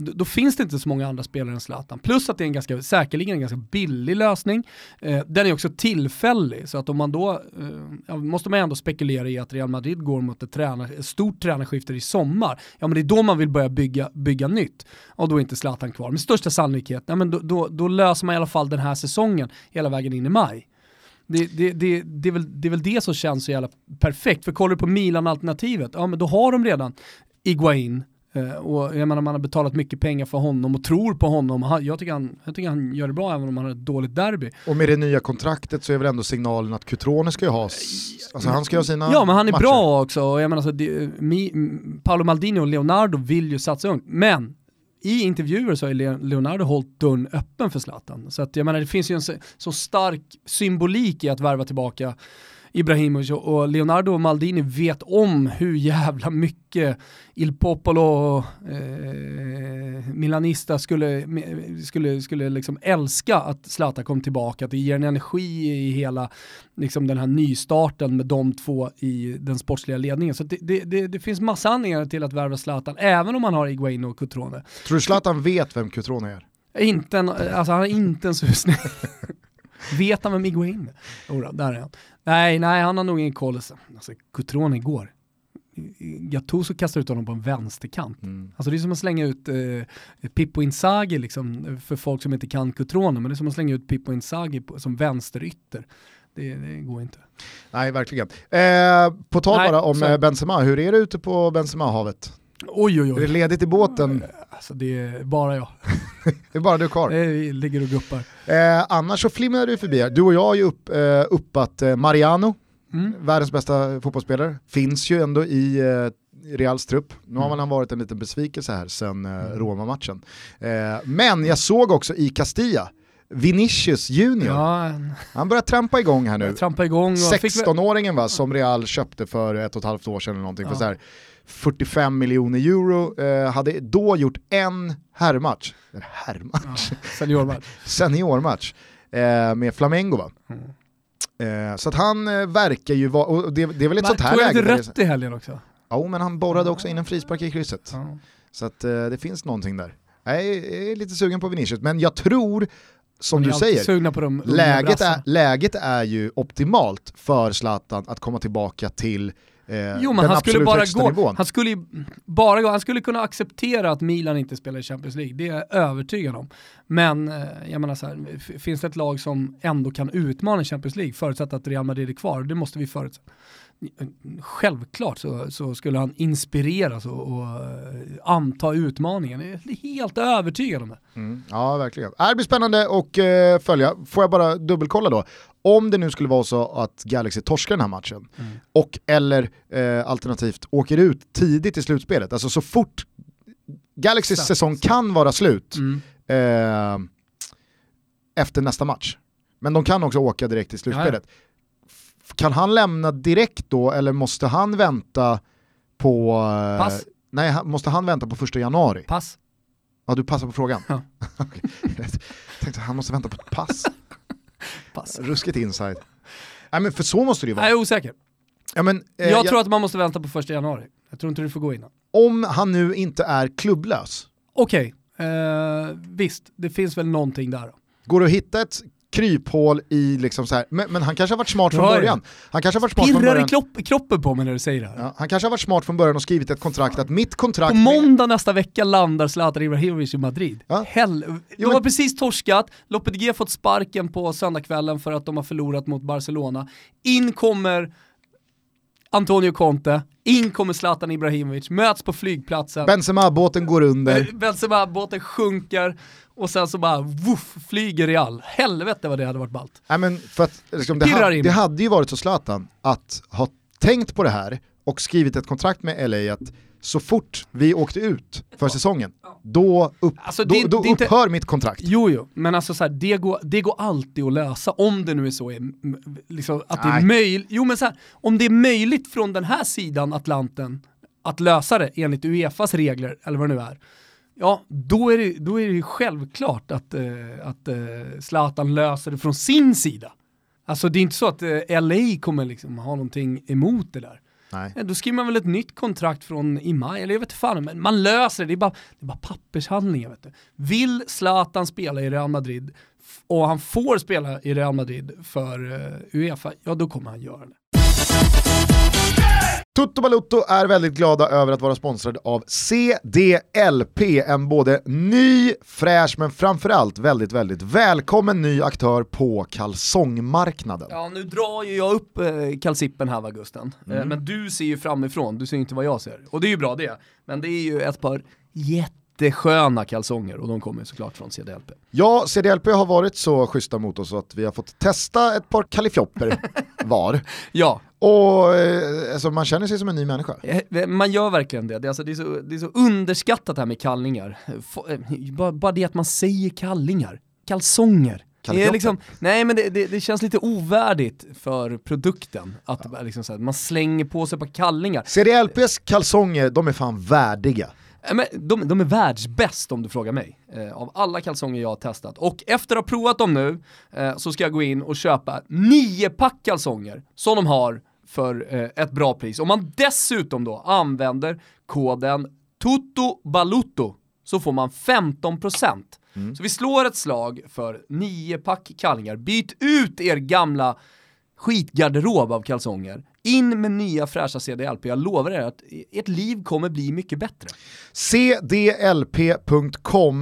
då finns det inte så många andra spelare än Zlatan. Plus att det är en ganska, säkerligen en ganska billig lösning. Eh, den är också tillfällig, så att om man då, eh, måste man ändå spekulera i att Real Madrid går mot ett, träna, ett stort tränarskifte i sommar. Ja men det är då man vill börja bygga, bygga nytt. Och då är inte Zlatan kvar. Med största sannolikhet, ja, men då, då, då löser man i alla fall den här säsongen hela vägen in i maj. Det, det, det, det, är väl, det är väl det som känns så jävla perfekt. För kollar du på Milan-alternativet, ja men då har de redan Iguain, och jag menar man har betalat mycket pengar för honom och tror på honom. jag, tycker han, jag tycker han gör det bra även om han har ett dåligt derby. Och med det nya kontraktet så är väl ändå signalen att Cutrone ska ju ha, alltså han ska ha sina Ja men han är matcher. bra också. Och jag menar alltså, det, mi, Paolo Maldini och Leonardo vill ju satsa ungt. Men i intervjuer så har Leonardo hållit dörren öppen för Zlatan. Så att jag menar det finns ju en så, så stark symbolik i att värva tillbaka Ibrahimovic och Leonardo Maldini vet om hur jävla mycket Il Popolo eh, Milanista skulle, skulle, skulle liksom älska att Zlatan kom tillbaka, att det ger en energi i hela liksom den här nystarten med de två i den sportsliga ledningen. Så det, det, det, det finns massa anledningar till att värva Zlatan, även om man har Iguain och Cutrone. Tror du Zlatan vet vem Cutrone är? Inte en, alltså han har inte en susning. *laughs* Vet han vem Iguain är? Jodå, där är han. Nej, nej, han har nog ingen koll. Alltså, Cutrone igår. Gattuso kastar ut honom på en vänsterkant. Mm. Alltså det är som att slänga ut eh, Pippo Inzaghi liksom, för folk som inte kan Cutrone, men det är som att slänga ut Pippo Inzaghi på, som vänsterytter. Det, det, går inte. Nej, verkligen. Eh, på tal bara om så... Eh, Benzema, hur är det ute på Benzema-havet? Oj, oj, oj. Är det ledigt i båten? Alltså det är bara jag. *laughs* det är bara du kvar? Det ligger och guppar. Eh, annars så flimrar du förbi här. Du och jag har ju upp, eh, uppat eh, Mariano, mm. världens bästa fotbollsspelare. Finns ju ändå i eh, Reals trupp. Nu har mm. han varit en liten besvikelse här sen eh, mm. Roma-matchen. Eh, men jag såg också i Castilla Vinicius Junior. Ja, Han börjar trampa igång här nu. trampa igång. och fick väl- 16-åringen va, som Real köpte för ett och ett halvt år sedan eller någonting, för Ja. så här 45 miljoner euro, eh, hade då gjort en herrmatch, en herrmatch, Seniormatch. *laughs* seniormatch eh, med Flamengo va. Mm. Eh, så att han eh, verkar ju vara, och det, det är väl ett Men sånt här läge. där det- rött i helgen också? Ja, men han borrade också in en frispark i krysset. Ja. Så att eh, det finns någonting där. Jag är, är lite sugen på Vinicius, men jag tror, som du säger, läget är, läget är ju optimalt för Zlatan att komma tillbaka till eh, Jo men han skulle bara gå, nivån. han skulle bara gå, han skulle kunna acceptera att Milan inte spelar i Champions League, det är jag övertygad om. Men eh, jag menar så här, finns det ett lag som ändå kan utmana Champions League förutsatt att Real Madrid är kvar, det måste vi förutsätta. Självklart så, så skulle han inspireras och, och eh, anta utmaningen, jag är helt övertygad om det. Mm. Ja, verkligen. Det blir spännande att eh, följa. Får jag bara dubbelkolla då? Om det nu skulle vara så att Galaxy torskar den här matchen, Mm. och eller eh, alternativt åker ut tidigt i slutspelet, alltså så fort Galaxys Exakt. säsong kan vara slut Mm. eh, efter nästa match. Men de kan också åka direkt till slutspelet. F- Kan han lämna direkt då eller måste han vänta på... eh, Pass. Nej, han- måste han vänta på första januari? Pass. Ja, du passar på frågan. Ja. *laughs* Jag tänkte han måste vänta på ett pass. *laughs* Pass. Ruskigt inside. Nej men för så måste det ju Jag vara. är osäker. Ja, men, eh, Jag jag- tror att man måste vänta på första januari. Jag tror inte du får gå innan. Om han nu inte är klubblös, Okej, eh, visst, det finns väl någonting där. då. går det att hitta ett kryphål i liksom så här, men, men han kanske har varit smart från Ja, ja. början. Han kanske har varit smart från Pirrar i början. klopp, kroppen på mig när du säger det här. Ja, han kanske har varit smart från början och skrivit ett kontrakt att mitt kontrakt På med- måndag nästa vecka landar Zlatan Ibrahimovic i Madrid. Ja. Hell, de Jo, har precis torskat, Lopetegui fått sparken på söndagskvällen för att de har förlorat mot Barcelona. In kommer Antonio Conte, in kommer Zlatan Ibrahimovic, möts på flygplatsen. Benzema-båten går under. Eh, Benzema-båten sjunker och sen så bara woof, flyger Real. Helvete vad det hade varit ballt. Nej, men för att, liksom, det, ha, det hade ju varit så Zlatan att ha tänkt på det här och skrivit ett kontrakt med LA att så fort vi åkte ut för säsongen, då, upp, Alltså, det- då, då det är inte- upphör mitt kontrakt. Jo, jo, men alltså så här, det, går, det går alltid att lösa om det nu är så, liksom, att det är möjligt. Jo men så här, om det är möjligt från den här sidan Atlanten att lösa det enligt Uefas regler, eller vad det nu är, ja då är det, då är det ju självklart att, eh, att eh, Zlatan löser det från sin sida. Alltså det är inte så att eh, LA kommer liksom ha någonting emot det där. Nej. Ja, Då skriver man väl ett nytt kontrakt från i maj, eller jag vet fan, men man löser det, det är bara, det är bara pappershandlingar. Vet du. Vill Zlatan spela i Real Madrid och han får spela i Real Madrid för uh, Uefa, ja då kommer han göra det. Toto Balutto är väldigt glada över att vara sponsrade av CDLP, en både ny, fräsch men framförallt väldigt, väldigt välkommen ny aktör på kalsongmarknaden. Ja, nu drar ju jag upp eh, kalsippen här va Gusten. Mm. Eh, men du ser ju framifrån, du ser inte vad jag ser. Och det är ju bra det. Men det är ju ett par jättesköna kalsonger och de kommer såklart från CDLP. Ja, CDLP har varit så schyssta mot oss att vi har fått testa ett par kalifjopper *laughs* var. Ja, Och eh, alltså, man känner sig som en ny människa. Eh, Man gör verkligen det. Det är, alltså, det är, så, det är så underskattat det här med eh, Bara, bara det att man säger kallingar. Kalsonger. Det är liksom, nej men det, det, det känns lite ovärdigt för produkten. Att bara liksom här, man slänger på sig på kallingar. CDLPs kalsonger, de är fan värdiga. Eh, Men de, de är världsbäst om du frågar mig. Eh, av alla kalsonger jag har testat. Och efter att ha provat dem nu eh, så ska jag gå in och köpa nio pack kalsonger som de har för eh, ett bra pris. Om man dessutom då använder koden TOTOBALUTO så får man 15%. Så vi slår ett slag för nio pack kallingar. Byt ut er gamla skitgarderob av kalsonger. In med nya fräscha CDLP. Jag lovar er att ert liv kommer bli mycket bättre. CDLP.com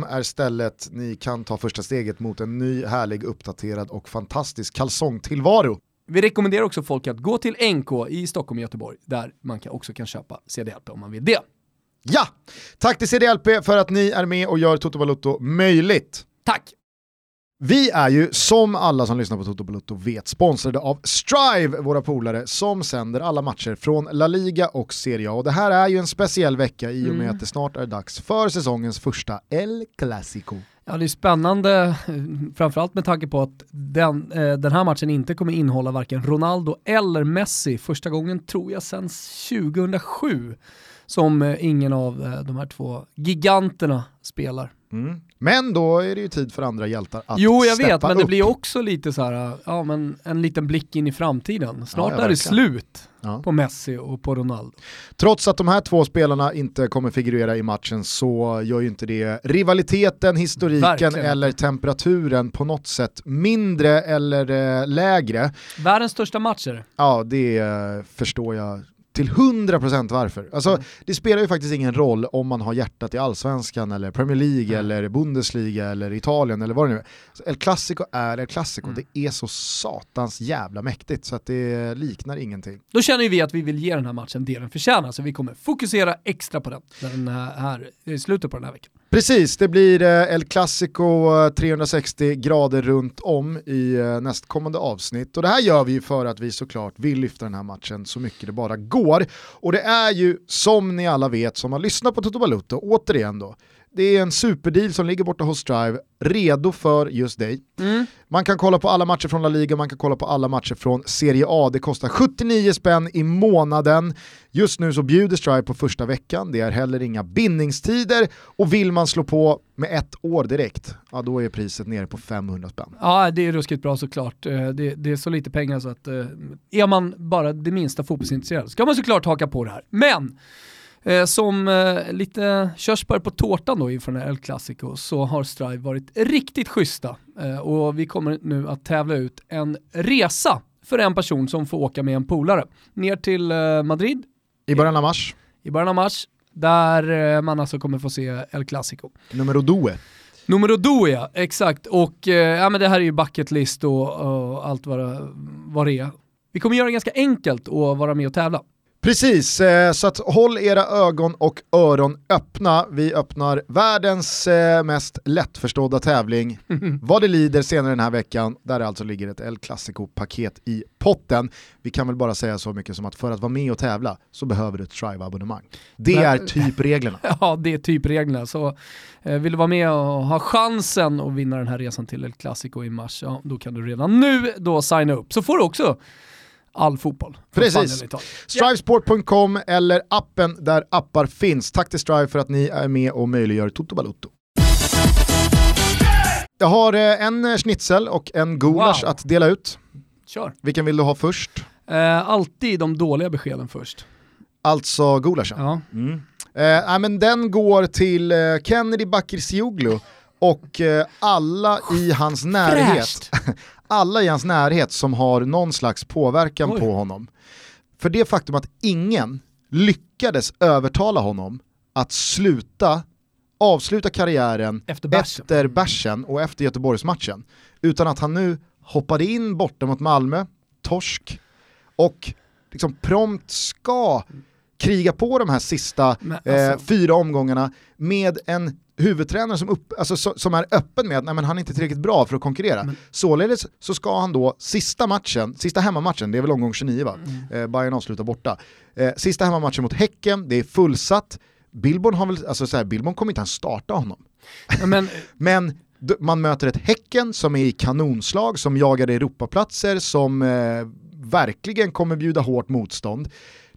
är stället ni kan ta första steget mot en ny, härlig, uppdaterad och fantastisk kalsongtillvaro. Vi rekommenderar också folk att gå till NK i Stockholm och Göteborg, där man också kan köpa CDLP om man vill det. Ja! Tack till CDLP för att ni är med och gör Toto Balutto möjligt. Tack! Vi är ju, som alla som lyssnar på Toto Balutto vet, sponsrade av Strive, våra polare, som sänder alla matcher från La Liga och Serie A. Och det här är ju en speciell vecka i och med Mm. att det snart är dags för säsongens första El Clasico. Ja det är spännande, framförallt med tanke på att den, eh, den här matchen inte kommer innehålla varken Ronaldo eller Messi. Första gången tror jag sedan 2007 som eh, ingen av eh, de här två giganterna spelar. Mm. Men då är det ju tid för andra hjältar att Jo jag vet, men det upp. blir också lite så här, ja men en liten blick in i framtiden. Snart Ja, ja, är det slut Ja. på Messi och på Ronaldo. Trots att de här två spelarna inte kommer figurera i matchen så gör ju inte det rivaliteten, historiken Verkligen. eller temperaturen på något sätt mindre eller eh, lägre. Världens största matcher. Ja, det eh, förstår jag till 100% varför. Alltså, Mm. Det spelar ju faktiskt ingen roll om man har hjärtat i Allsvenskan eller Premier League Nej. eller Bundesliga eller Italien eller vad det nu är. Så El Clasico är El Clasico, Mm. det är så satans jävla mäktigt så att det liknar ingenting. Då känner ju vi att vi vill ge den här matchen det den förtjänar, så vi kommer fokusera extra på den, när den här, här i slutet på den här veckan. Precis, det blir eh, El Clasico eh, 360 grader runt om i eh, nästkommande avsnitt. Och det här gör vi ju för att vi såklart vill lyfta den här matchen så mycket det bara går. Och det är ju som ni alla vet som har lyssnat på Toto Balutto, återigen då, det är en superdeal som ligger borta hos Strive, redo för just dig. Man kan kolla på alla matcher från La Liga, man kan kolla på alla matcher från Serie A. Det kostar 79 spänn i månaden. Just nu så bjuder Strive på första veckan, det är heller inga bindningstider och vill man slå på med ett år direkt, ja då är priset nere på 500 spänn. Ja, det är ruskigt bra såklart. Eh, Det, det är så lite pengar så att eh, är man bara det minsta fotbollsintresserad ska man såklart haka på det här. Men eh, som eh, lite körsbär på tårtan då inför den här El Clasico så har Strive varit riktigt schyssta eh, och vi kommer nu att tävla ut en resa för en person som får åka med en polare ner till eh, Madrid I början av mars, i början av mars där eh, man alltså kommer få se El Clasico. numero due. Numero due ja, exakt. Och eh, ja, men det här är ju bucket list och, och allt vad det, vad det är. Vi kommer göra det ganska enkelt att vara med och tävla. Precis, eh, så att håll era ögon och öron öppna. Vi öppnar världens eh, mest lättförstådda tävling *laughs* vad det lider senare den här veckan, där det alltså ligger ett El Clasico-paket i potten. Vi kan väl bara säga så mycket som att för att vara med och tävla så behöver du ett Strive-abonnemang. Det är typ reglerna. *laughs* Ja, det är typ reglerna. Så eh, vill du vara med och ha chansen att vinna den här resan till El Clasico i mars, ja, då kan du redan nu då signa upp. Så får du också all fotboll. Precis. Strivesport.com eller appen där appar finns. Tack till Strive för att ni är med och möjliggör Toto Balutto. Jag har eh, en eh, schnitzel och en gulasch Wow. att dela ut. Kör. Vilken vill du ha först? Eh, alltid de dåliga beskeden först. Alltså gulaschen. Ja. Mm. Eh, men den går till eh, Kennedy Bakircioglu och alla i hans närhet. Alla i hans närhet som har någon slags påverkan Oj. på honom. För det faktum att ingen lyckades övertala honom att sluta, avsluta karriären Efter bärsen. efter bärsen och efter Göteborgsmatchen. Utan att han nu hoppade in borta mot Malmö, torsk, och liksom prompt ska kriga på de här sista eh, alltså- fyra omgångarna med en huvudtränare som, upp, alltså, so, som är öppen med att nej, men han är inte tillräckligt bra för att konkurrera. Men- Således så ska han då sista matchen, sista hemmamatchen, det är väl omgång 29 va? Mm. Eh, Bayern avslutar borta. Eh, sista hemmamatchen mot Häcken, det är fullsatt. Billborn, har väl, alltså så här, Billborn kommer inte ens starta honom. Men *laughs* Men man möter ett Häcken som är i kanonslag, som jagar Europaplatser, som eh, verkligen kommer bjuda hårt motstånd.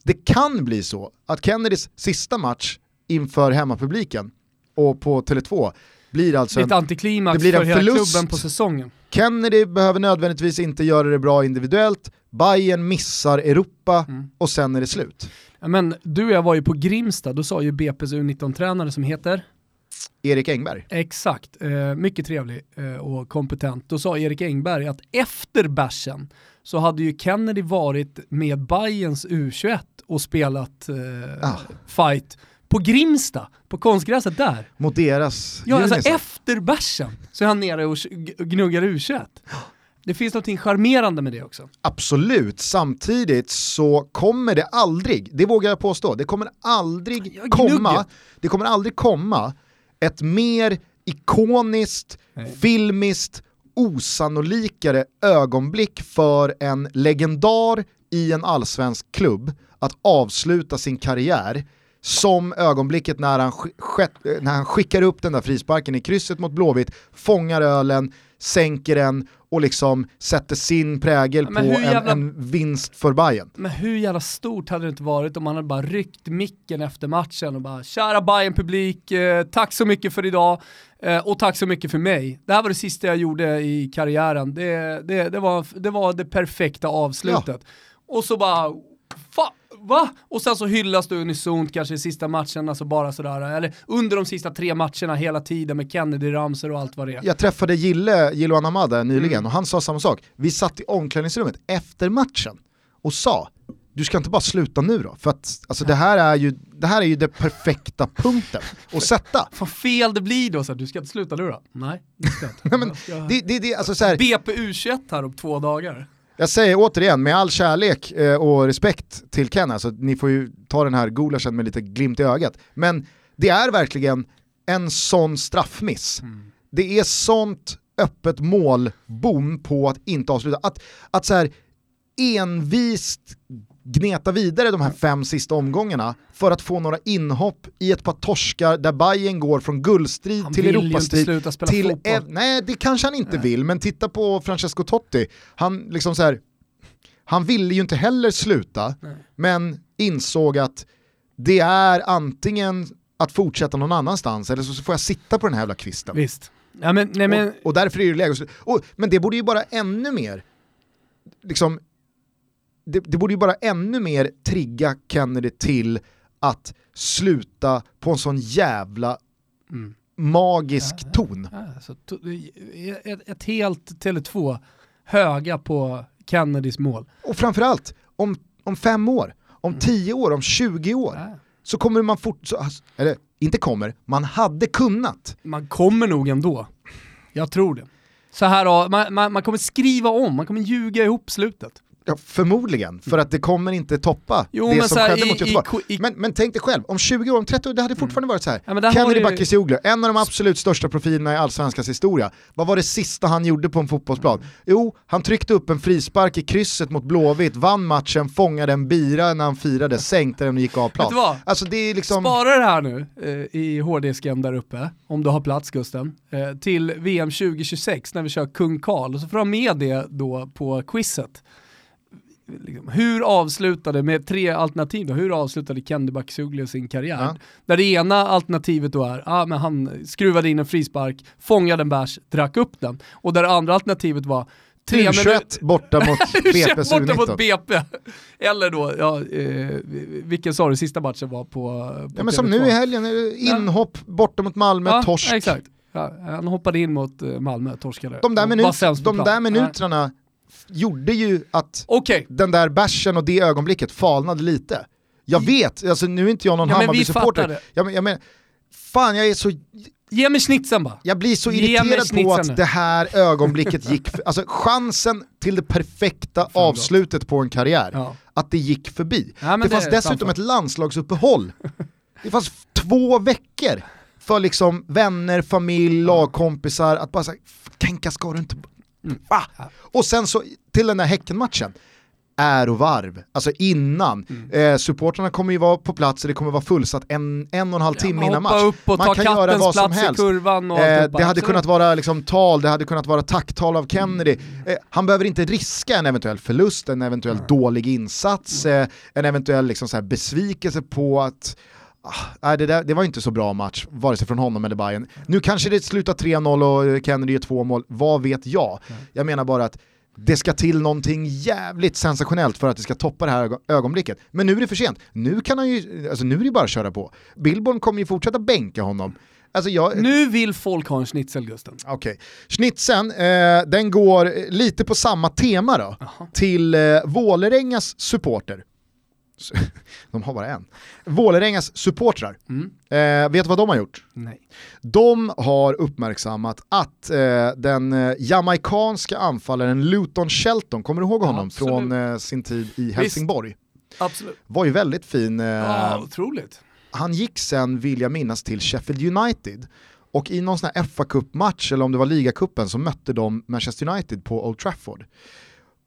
Det kan bli så att Kennedys sista match inför hemmapubliken och på Tele2 blir alltså det en, antiklimax det blir en för hela förlust. klubben på säsongen. Kennedy behöver nödvändigtvis inte göra det bra individuellt, Bayern missar Europa Mm. och sen är det slut. Men du och jag var ju på Grimsta, då sa ju BP's U19-tränare som heter Erik Engberg. Exakt, eh, mycket trevlig eh, och kompetent. Då sa Erik Engberg att efter bärsen så hade ju Kennedy varit med Bayerns U21 och spelat eh, Ah. fight på Grimsta, på konstgräset där. Mot deras Ja, alltså efter bärsen så är han nere och gnuggar U21. Det finns något charmerande med det också. Absolut, samtidigt så kommer det aldrig, det vågar jag påstå, det kommer aldrig komma, det kommer aldrig komma ett mer ikoniskt, Nej. filmiskt, osannolikare ögonblick för en legendar i en allsvensk klubb att avsluta sin karriär som ögonblicket när han, när han skickar upp den där frisparken i krysset mot Blåvitt, fångar ölen, sänker den och liksom sätter sin prägel på jävla... en, en, vinst för Bayern. Men hur jävla stort hade det inte varit om man hade bara ryckt micken efter matchen och bara “Kära bayern publik eh, tack så mycket för idag eh, och tack så mycket för mig. Det här var det sista jag gjorde i karriären. Det, det, det, var, det var det perfekta avslutet. Ja. Och så bara, fa, va? Och sen så hyllas du unisont kanske i sista matchen, alltså bara sådär, eller under de sista tre matcherna hela tiden med Kennedy, Ramser och allt vad det är. Jag träffade Gille, Gillo Anamada nyligen mm. och han sa samma sak. Vi satt i omklädningsrummet efter matchen och sa du ska inte bara sluta nu då, för att alltså, det, här är ju, det här är ju det perfekta punkten att sätta. *laughs* Vad fel det blir då, så här, du ska inte sluta nu då? Nej. *laughs* Nej, men, det, det, det, alltså, så här, BP U21 här om två dagar. Jag säger återigen, med all kärlek eh, och respekt till Ken, alltså, ni får ju ta den här gulaschen med lite glimt i ögat, men det är verkligen en sån straffmiss. Mm. Det är sånt öppet målbom på att inte avsluta. Att, att så här envist gneta vidare de här fem sista omgångarna för att få några inhopp i ett par torskar där Bayern går från guldstrid han till Europastrid. Till e nej, det kanske han inte nej. vill, men titta på Francesco Totti. Han, liksom så här, han ville ju inte heller sluta, nej. men insåg att det är antingen att fortsätta någon annanstans eller så får jag sitta på den här jävla kvisten. Visst. Ja, men, nej, men... Och, och därför är det läge att sluta. Men det borde ju bara ännu mer liksom, det, det borde ju bara ännu mer trigga Kennedy till att sluta på en sån jävla mm. magisk ja, ton. Ja, så to ett, ett helt Tele2 höga på Kennedys mål. Och framförallt, om, om fem år, om mm. tio år, om 20 år, ja. så kommer man fort, så, alltså, eller inte kommer, man hade kunnat. Man kommer nog ändå. Jag tror det. Så här, man, man, man kommer skriva om, man kommer ljuga ihop slutet. Ja, förmodligen, för att det kommer inte toppa jo, det som skedde i, mot Göteborg. I, i, men, men tänk dig själv, om 20 år, om 30 år, det hade fortfarande varit så här. Ja, Kennedy ju... Bakircioglu, en av de absolut största profilerna i allsvenskans historia. Vad var det sista han gjorde på en fotbollsplan? Mm. Jo, han tryckte upp en frispark i krysset mot Blåvitt, vann matchen, fångade en bira när han firade, sänkte den och gick av plan. Alltså, det är liksom... Spara det här nu eh, i hårddisken där uppe, om du har plats Gusten, eh, till VM 2026 när vi kör Kung Karl, och så får du ha med det då på quizet liksom, hur avslutade, med tre alternativ då, hur avslutade Kendi Bakircioglu sin karriär? Ja. Där det ena alternativet då är, ah, men han skruvade in en frispark, fångade en bärs, drack upp den. Och där det andra alternativet var, Tre U21 borta mot *laughs* BP borta mot BP. Eller då, ja, eh, vilken sa du sista matchen var på, på ja, men Som nu i helgen, inhopp borta mot Malmö, ja, torsk. Exakt. Ja, han hoppade in mot eh, Malmö, torskade. De där, minut, de där minuterna gjorde ju att okay. den där bärsen och det ögonblicket falnade lite. Jag vet, alltså, nu är inte jag någon ja, Hammarby-supporter. Jag, jag men, fan jag är så... Ge mig snitsen bara. Jag blir så irriterad på att det här ögonblicket gick, för, *laughs* alltså chansen till det perfekta fan avslutet på en karriär, ja. att det gick förbi. Ja, det, det fanns dessutom ett landslagsuppehåll. *laughs* Det fanns två veckor för liksom vänner, familj, lagkompisar att bara säga, tänka ska du inte Mm. Ah! Och sen så till den där Häckenmatchen, ärovarv, alltså innan. Mm. Eh, supportrarna kommer ju vara på plats och det kommer vara fullsatt en, en och en halv timme ja, innan match. Upp och man kan göra vad som helst. Eh, det hade kunnat vara liksom tal, det hade kunnat vara tacktal av Kennedy. Mm. Eh, han behöver inte riska en eventuell förlust, en eventuell mm. dålig insats, eh, en eventuell liksom så besvikelse på att Ah, det, där, det var inte så bra match, vare sig från honom eller Bayern. Nu kanske det slutar 3-0 och Kennedy gör två mål, vad vet jag? Jag menar bara att det ska till någonting jävligt sensationellt för att det ska toppa det här ögonblicket. Men nu är det för sent. Nu kan han ju, alltså nu är det bara att köra på. Billborn kommer ju fortsätta bänka honom. Alltså jag... Nu vill folk ha en schnitzel Gusten. Okej. Okay. Schnitzeln, eh, den går lite på samma tema då, Aha. till eh, Vålerengas supporter. *laughs* de har bara en. Vålerengas supportrar. Mm. Eh, vet du vad de har gjort? Nej. De har uppmärksammat att eh, den eh, jamaikanska anfallaren Luton Shelton, kommer du ihåg honom ja, från eh, sin tid i Helsingborg? Visst. Absolut. Var ju väldigt fin. Eh, ja, otroligt. Han gick sen, vill jag minnas, till Sheffield United. Och i någon sån här fa Cup-match, eller om det var ligacupen, så mötte de Manchester United på Old Trafford.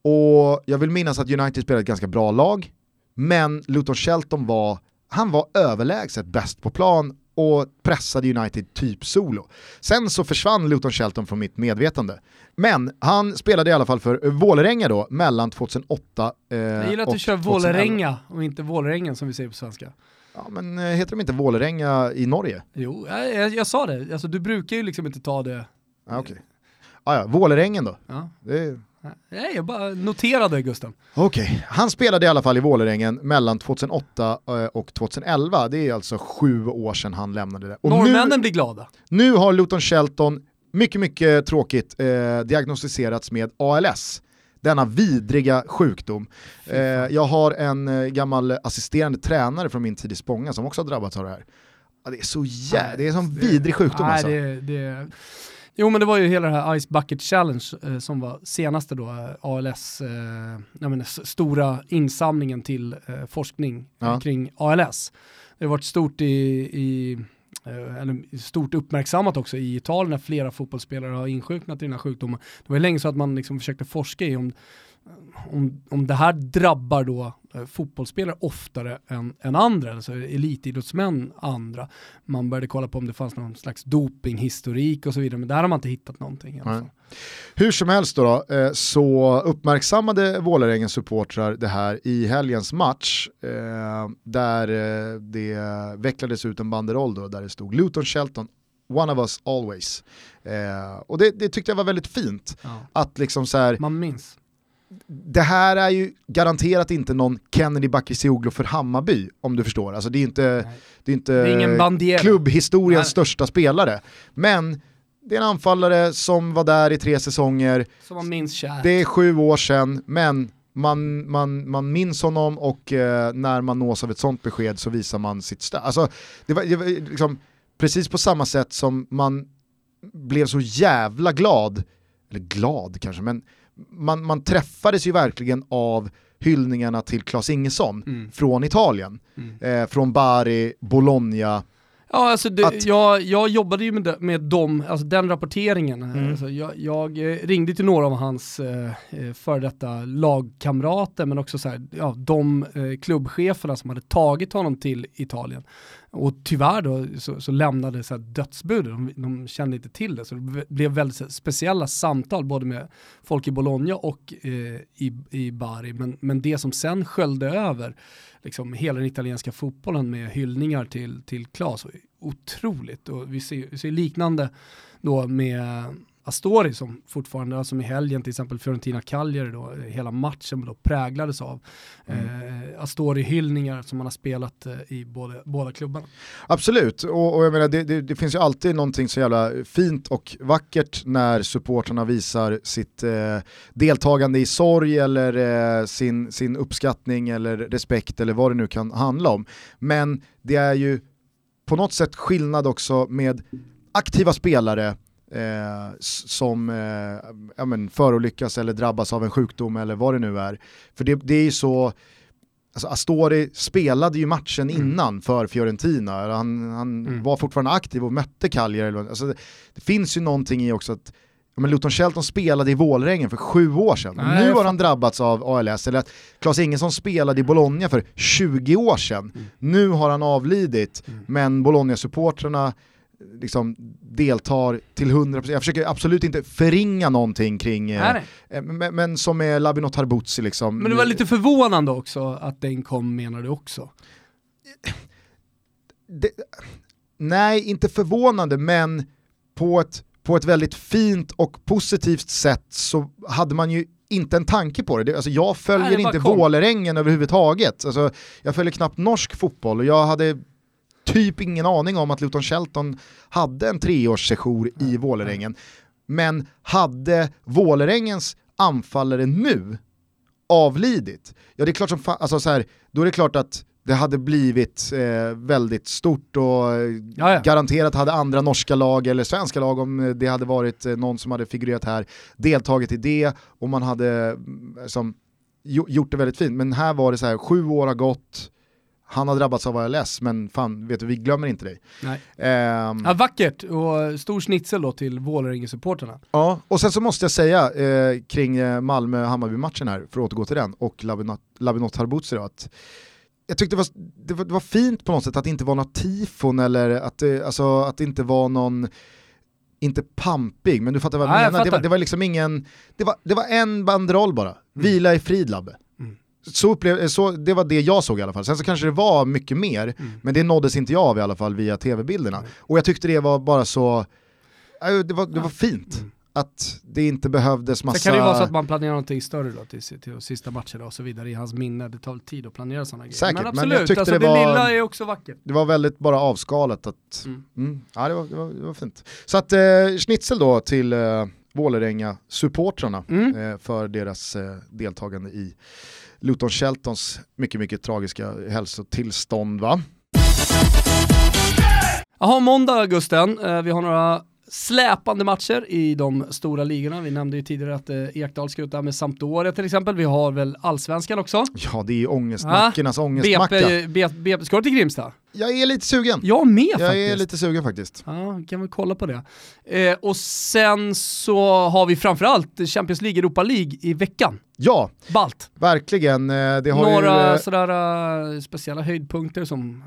Och jag vill minnas att United spelade ett ganska bra lag, men Luton Shelton var han var överlägset bäst på plan och pressade United typ solo. Sen så försvann Luton Shelton från mitt medvetande. Men han spelade i alla fall för Vålerenga då mellan 2008 eh, Jag gillar att du kör Vålerenga och inte Vålerengen som vi säger på svenska. Ja men eh, heter de inte Vålerenga i Norge? Jo, jag, jag, jag sa det. Alltså, du brukar ju liksom inte ta det. Ah. Okay. Ah, ja, Vålerengen då. Ja. Det Nej, jag bara noterade Gusten. Okej, okay. han spelade i alla fall i Vålerengen mellan 2008 eh, och 2011. Det är alltså sju år sedan han lämnade det. Och Norrmännen nu, blir glada. Nu har Luton Shelton, mycket mycket tråkigt, eh, diagnostiserats med ALS. Denna vidriga sjukdom. Eh, jag har en eh, gammal assisterande tränare från min tid i Spånga som också har drabbats av det här. Det är så jävla, det är en sån vidrig sjukdom nej, alltså. Det, det, Jo men det var ju hela det här Ice Bucket Challenge eh, som var senaste då, eh, ALS, eh, menar, stora insamlingen till eh, forskning ja. kring ALS. Det har varit stort i, i eh, eller stort uppmärksammat också i Italien när flera fotbollsspelare har insjuknat i den här sjukdomen. Det var ju länge så att man liksom försökte forska i om om, om det här drabbar då eh, fotbollsspelare oftare än, än andra, alltså elitidrottsmän andra. Man började kolla på om det fanns någon slags dopinghistorik och så vidare, men där har man inte hittat någonting. I alla fall. Hur som helst då, då eh, så uppmärksammade Vålerengens supportrar det här i helgens match eh, där det vecklades ut en banderoll då, där det stod Luton Shelton One of us always. Eh, och det, det, tyckte jag var väldigt fint. Ja. Att liksom så här, Man minns det här är ju garanterat inte någon Kennedy Bakircioglu för Hammarby, om du förstår. Alltså det är inte, det är inte det är klubbhistoriens största spelare. Men det är en anfallare som var där i tre säsonger. Som man minns kärt. Det är sju år sedan, men man, man, man minns honom och eh, när man nås av ett sånt besked så visar man sitt stöd. Alltså, det var, det var liksom, precis på samma sätt som man blev så jävla glad, eller glad kanske, men man, man träffades ju verkligen av hyllningarna till Klas Ingesson mm. från Italien. Mm. Eh, från Bari, Bologna. Ja, alltså det, att... jag, jag jobbade ju med, med dem, alltså den rapporteringen. Mm. Alltså jag, jag, eh, ringde till några av hans eh, eh, före detta lagkamrater, men också så här, ja, de eh, klubbcheferna som hade tagit honom till Italien. Och tyvärr då så, så lämnade så dödsbud, de, de, kände inte till det. Så det blev väldigt speciella samtal både med folk i Bologna och eh, i, i Bari. Men, men det som sen sköljde över liksom, hela den italienska fotbollen med hyllningar till, till Klas otroligt. Och vi ser, vi ser liknande då med Astori som fortfarande, som i helgen till exempel Fiorentina Cagliari då, hela matchen då präglades av mm. eh, Astori-hyllningar som man har spelat eh, i både, båda klubbarna. Absolut, och, och jag menar det, det, det, finns ju alltid någonting så jävla fint och vackert när supporterna visar sitt eh, deltagande i sorg eller eh, sin, sin uppskattning eller respekt eller vad det nu kan handla om. Men det är ju på något sätt skillnad också med aktiva spelare eh, som eh, ja, men förolyckas eller drabbas av en sjukdom eller vad det nu är. För det, det är ju så, alltså Astori spelade ju matchen mm. innan för Fiorentina, han, han mm. var fortfarande aktiv och mötte Cagliari. Alltså det, det, finns ju någonting i också att men Luton Shelton spelade i Vålrängen för sju år sedan. Nej, nu har han drabbats av ALS, eller att Klas Ingesson spelade i Bologna för 20 år sedan. Mm. Nu har han avlidit, mm. men Bologna-supportrarna liksom deltar till 100%. Jag försöker absolut inte förringa någonting kring, eh, eh, men, men, som är Labino Tarbuzzi liksom. Men det var lite förvånande också att den kom menar du också? Det, nej, inte förvånande, men på ett, på ett väldigt fint och positivt sätt så hade man ju inte en tanke på det. Alltså jag följer nej, inte Vålerengen överhuvudtaget. Alltså jag följer knappt norsk fotboll och jag hade typ ingen aning om att Luton Shelton hade en treårssession i Vålerengen. Men hade Vålerengens anfallare nu avlidit, ja det är klart som alltså så här, då är det klart att det hade blivit eh, väldigt stort och Jaja. garanterat hade andra norska lag eller svenska lag om det hade varit eh, någon som hade figurerat här deltagit i det och man hade mm, som, gjort det väldigt fint. Men här var det så här, sju år har gått, han har drabbats av ALS, men fan, vet du, vi glömmer inte dig. Nej. Um, ja, vackert och stor snitsel då till Vålerengen-supporterna. Ja, och sen så måste jag säga eh, kring eh, Malmö-Hammarby-matchen här, för att återgå till den, och Labinot Harbutsi att jag tyckte det var, det, var, det var fint på något sätt att det inte var något tifon eller att det, alltså, att det inte var någon inte pampig, men du fattar vad jag Ja, jag menar. Det var, det var liksom ingen, det var, det var en banderoll bara. Vila i frid Labbe. Mm. Så upplev, så, det var det jag såg i alla fall. Sen så kanske det var mycket mer, Mm. men det nåddes inte jag av i alla fall via tv-bilderna. Och jag tyckte det var bara så, äh, det var, det var fint. Mm. Att det inte behövdes massa... Sen kan det ju vara så att man planerar någonting större då till, till sista matchen och så vidare i hans minne. Det tar tid att planera sådana grejer. Säkert, men men jag absolut, tyckte alltså, det det, var- lilla är också vackert. Det var väldigt bara avskalat. Att, Mm. mm. ja, det, var, det, var, det var fint. Så att eh, schnitzel då till eh, Vålerenga-supportrarna Mm. eh, för deras eh, deltagande i Luton Sheltons mycket, mycket tragiska hälsotillstånd va? Jaha, måndag Gusten, eh, vi har några släpande matcher i de stora ligorna. Vi nämnde ju tidigare att eh, Ekdal ska ut med Sampdoria till exempel. Vi har väl allsvenskan också. Ja det är ju ångestmackornas ångestmacka. BP, BP, BP, ska du till Grimsta? Jag är lite sugen. Jag med Jag faktiskt. är lite sugen faktiskt. Ja, vi kan väl kolla på det. Eh, och sen så har vi framförallt Champions League, Europa League i veckan. Ja, Balt. verkligen. Eh, Det har Några ju, eh, sådär eh, speciella höjdpunkter som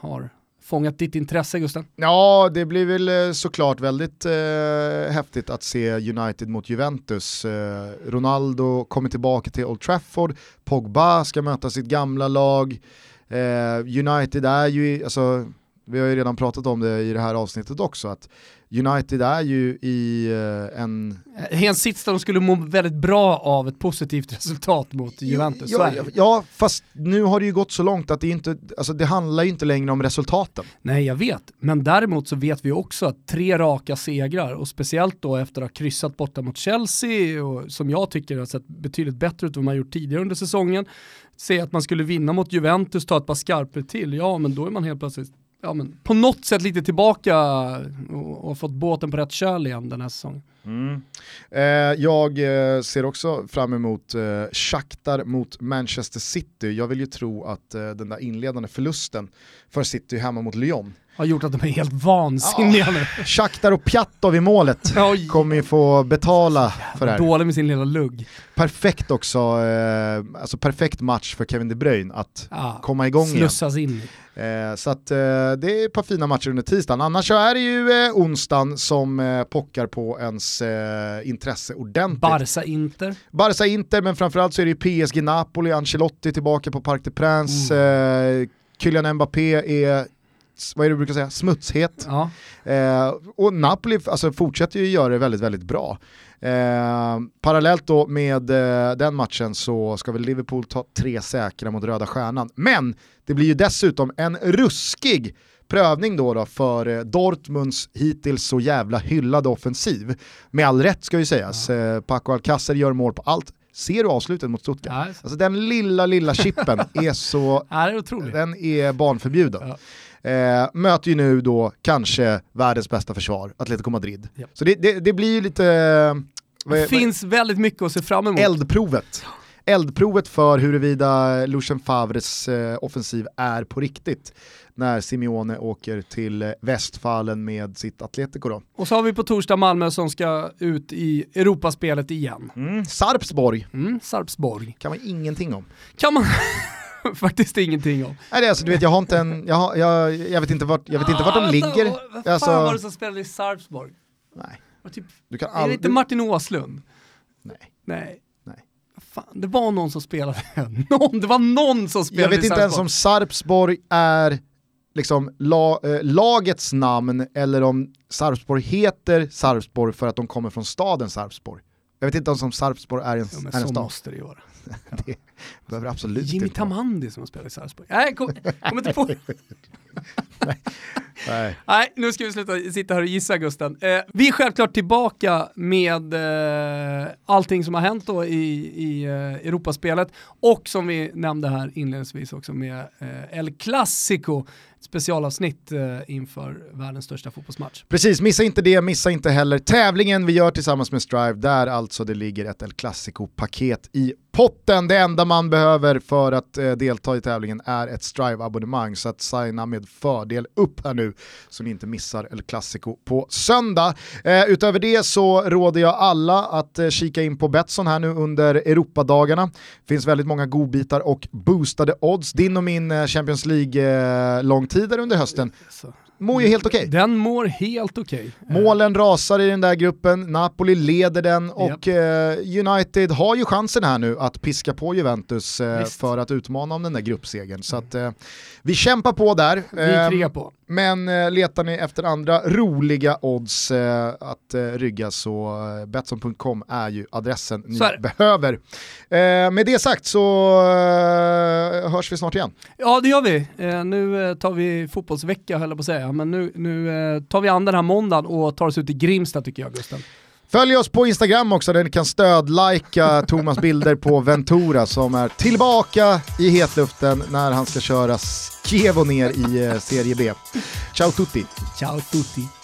har fångat ditt intresse Gusten? Ja, det blir väl eh, såklart väldigt eh, häftigt att se United mot Juventus. Eh, Ronaldo kommer tillbaka till Old Trafford, Pogba ska möta sitt gamla lag. Eh, United är ju, alltså, vi har ju redan pratat om det i det här avsnittet också, att United är ju i eh, en... En sits där de skulle må väldigt bra av ett positivt resultat mot Juventus. Ja, ja, ja, fast nu har det ju gått så långt att det, inte, alltså, det handlar ju inte längre om resultaten. Nej, jag vet. Men däremot så vet vi också att tre raka segrar och speciellt då efter att ha kryssat borta mot Chelsea och som jag tycker har sett betydligt bättre ut än vad man gjort tidigare under säsongen. Se att man skulle vinna mot Juventus, ta ett par skarper till, ja men då är man helt plötsligt Ja, men på något sätt lite tillbaka och, och fått båten på rätt köl igen den här säsongen. Eh, jag eh, ser också fram emot eh, Shakhtar mot Manchester City. Jag vill ju tro att eh, den där inledande förlusten för City hemma mot Lyon. Har gjort att de är helt vansinniga nu. Shakhtar och Pjatov i målet Oj. kommer ju få betala för det här. Dålig med sin lilla lugg. Perfekt också, eh, alltså perfekt match för Kevin De Bruyne att Ja, komma igång igen. slussas in. Eh, så att eh, det är ett par fina matcher under tisdagen. Annars så är det ju eh, onsdagen som eh, pockar på ens eh, intresse ordentligt. Barca-Inter. Barca Inter, men framförallt så är det ju PSG Napoli, Ancelotti tillbaka på Parc des Princes, eh, Kylian Mbappé är, vad är det du brukar säga, smutshet. Ja. Och Napoli alltså, fortsätter ju göra det väldigt, väldigt bra. Eh, parallellt då med eh, den matchen så ska väl Liverpool ta tre säkra mot Röda Stjärnan. Men det blir ju dessutom en ruskig prövning då, då för eh, Dortmunds hittills så jävla hyllade offensiv. Med all rätt ska ju sägas. Eh, Paco Alcacer gör mål på allt. Ser du avslutet mot Stuttgart? Ja, Alltså den lilla, lilla chippen *laughs* är så Ja, är den är barnförbjuden. Ja. Eh, möter ju nu då kanske världens bästa försvar, Atletico Madrid. Ja. Så det, det, det blir ju lite eh, vad Det finns väldigt mycket att se fram emot. eldprovet. Eldprovet för huruvida Lucien Favres eh, offensiv är på riktigt när Simeone åker till Västfallen med sitt Atletico då. Och så har vi på torsdag Malmö som ska ut i Europaspelet igen. Mm. Sarpsborg Mm, Sarpsborg. kan man ingenting om. Kan man *laughs* *laughs* faktiskt ingenting om. Nej, det är alltså, du vet, jag, har inte en, jag, har, jag, jag vet inte vart, jag vet inte vart de Ah, ligger. Vad fan Alltså- var det som spelade i Sarpsborg? Nej, Typ, du kan är det aldrig... inte Martin Åslund? Nej. Nej. Nej. Fan, det var någon som spelade. *laughs* någon, det var någon som spelade Jag vet inte ens om Sarpsborg är liksom la, eh, lagets namn eller om Sarpsborg heter Sarpsborg för att de kommer från staden Sarpsborg. Jag vet inte ens om Sarpsborg är en, Ja, är en så stad. måste det ju vara. *laughs* Det behöver absolut Jimmy inte. Tamandi som har spelat i Sarpsborg. Nej, kom, kom inte på. *laughs* Nej. Nej, nu ska vi sluta sitta här och gissa Gusten. Eh, vi är självklart tillbaka med eh, allting som har hänt då i, i eh, Europaspelet och som vi nämnde här inledningsvis också med eh, El Clasico specialavsnitt eh, inför världens största fotbollsmatch. Precis, missa inte det, missa inte heller tävlingen vi gör tillsammans med Strive, där alltså det ligger ett El Clasico-paket i potten. Det enda man behöver för att eh, delta i tävlingen är ett Strive-abonnemang, så att signa med fördel upp här nu så ni inte missar El Clasico på söndag. Eh, utöver det så råder jag alla att eh, kika in på Betsson här nu under Europadagarna. finns väldigt många godbitar och boostade odds. Din och min eh, Champions League-långtidare eh, under hösten mår ju helt okej. Okay. Den mår helt okej. Okay. Målen rasar i den där gruppen, Napoli leder den och yep. eh, United har ju chansen här nu att piska på Juventus eh, för att utmana om den där gruppsegern. Så att, eh, vi kämpar på där. Vi krigar på. Men letar ni efter andra roliga odds att rygga så Betsson.com är ju adressen ni behöver. Eh, med det sagt så hörs vi snart igen. Ja det gör vi. nu tar vi fotbollsvecka höll jag på att säga, men nu, nu tar vi an den här måndagen och tar oss ut i Grimsta tycker jag Gusten. Följ oss på Instagram också där ni kan stödlajka Thomas bilder på Ventura som är tillbaka i hetluften när han ska köra Chievo ner i eh, Serie B. Ciao tutti! Ciao tutti!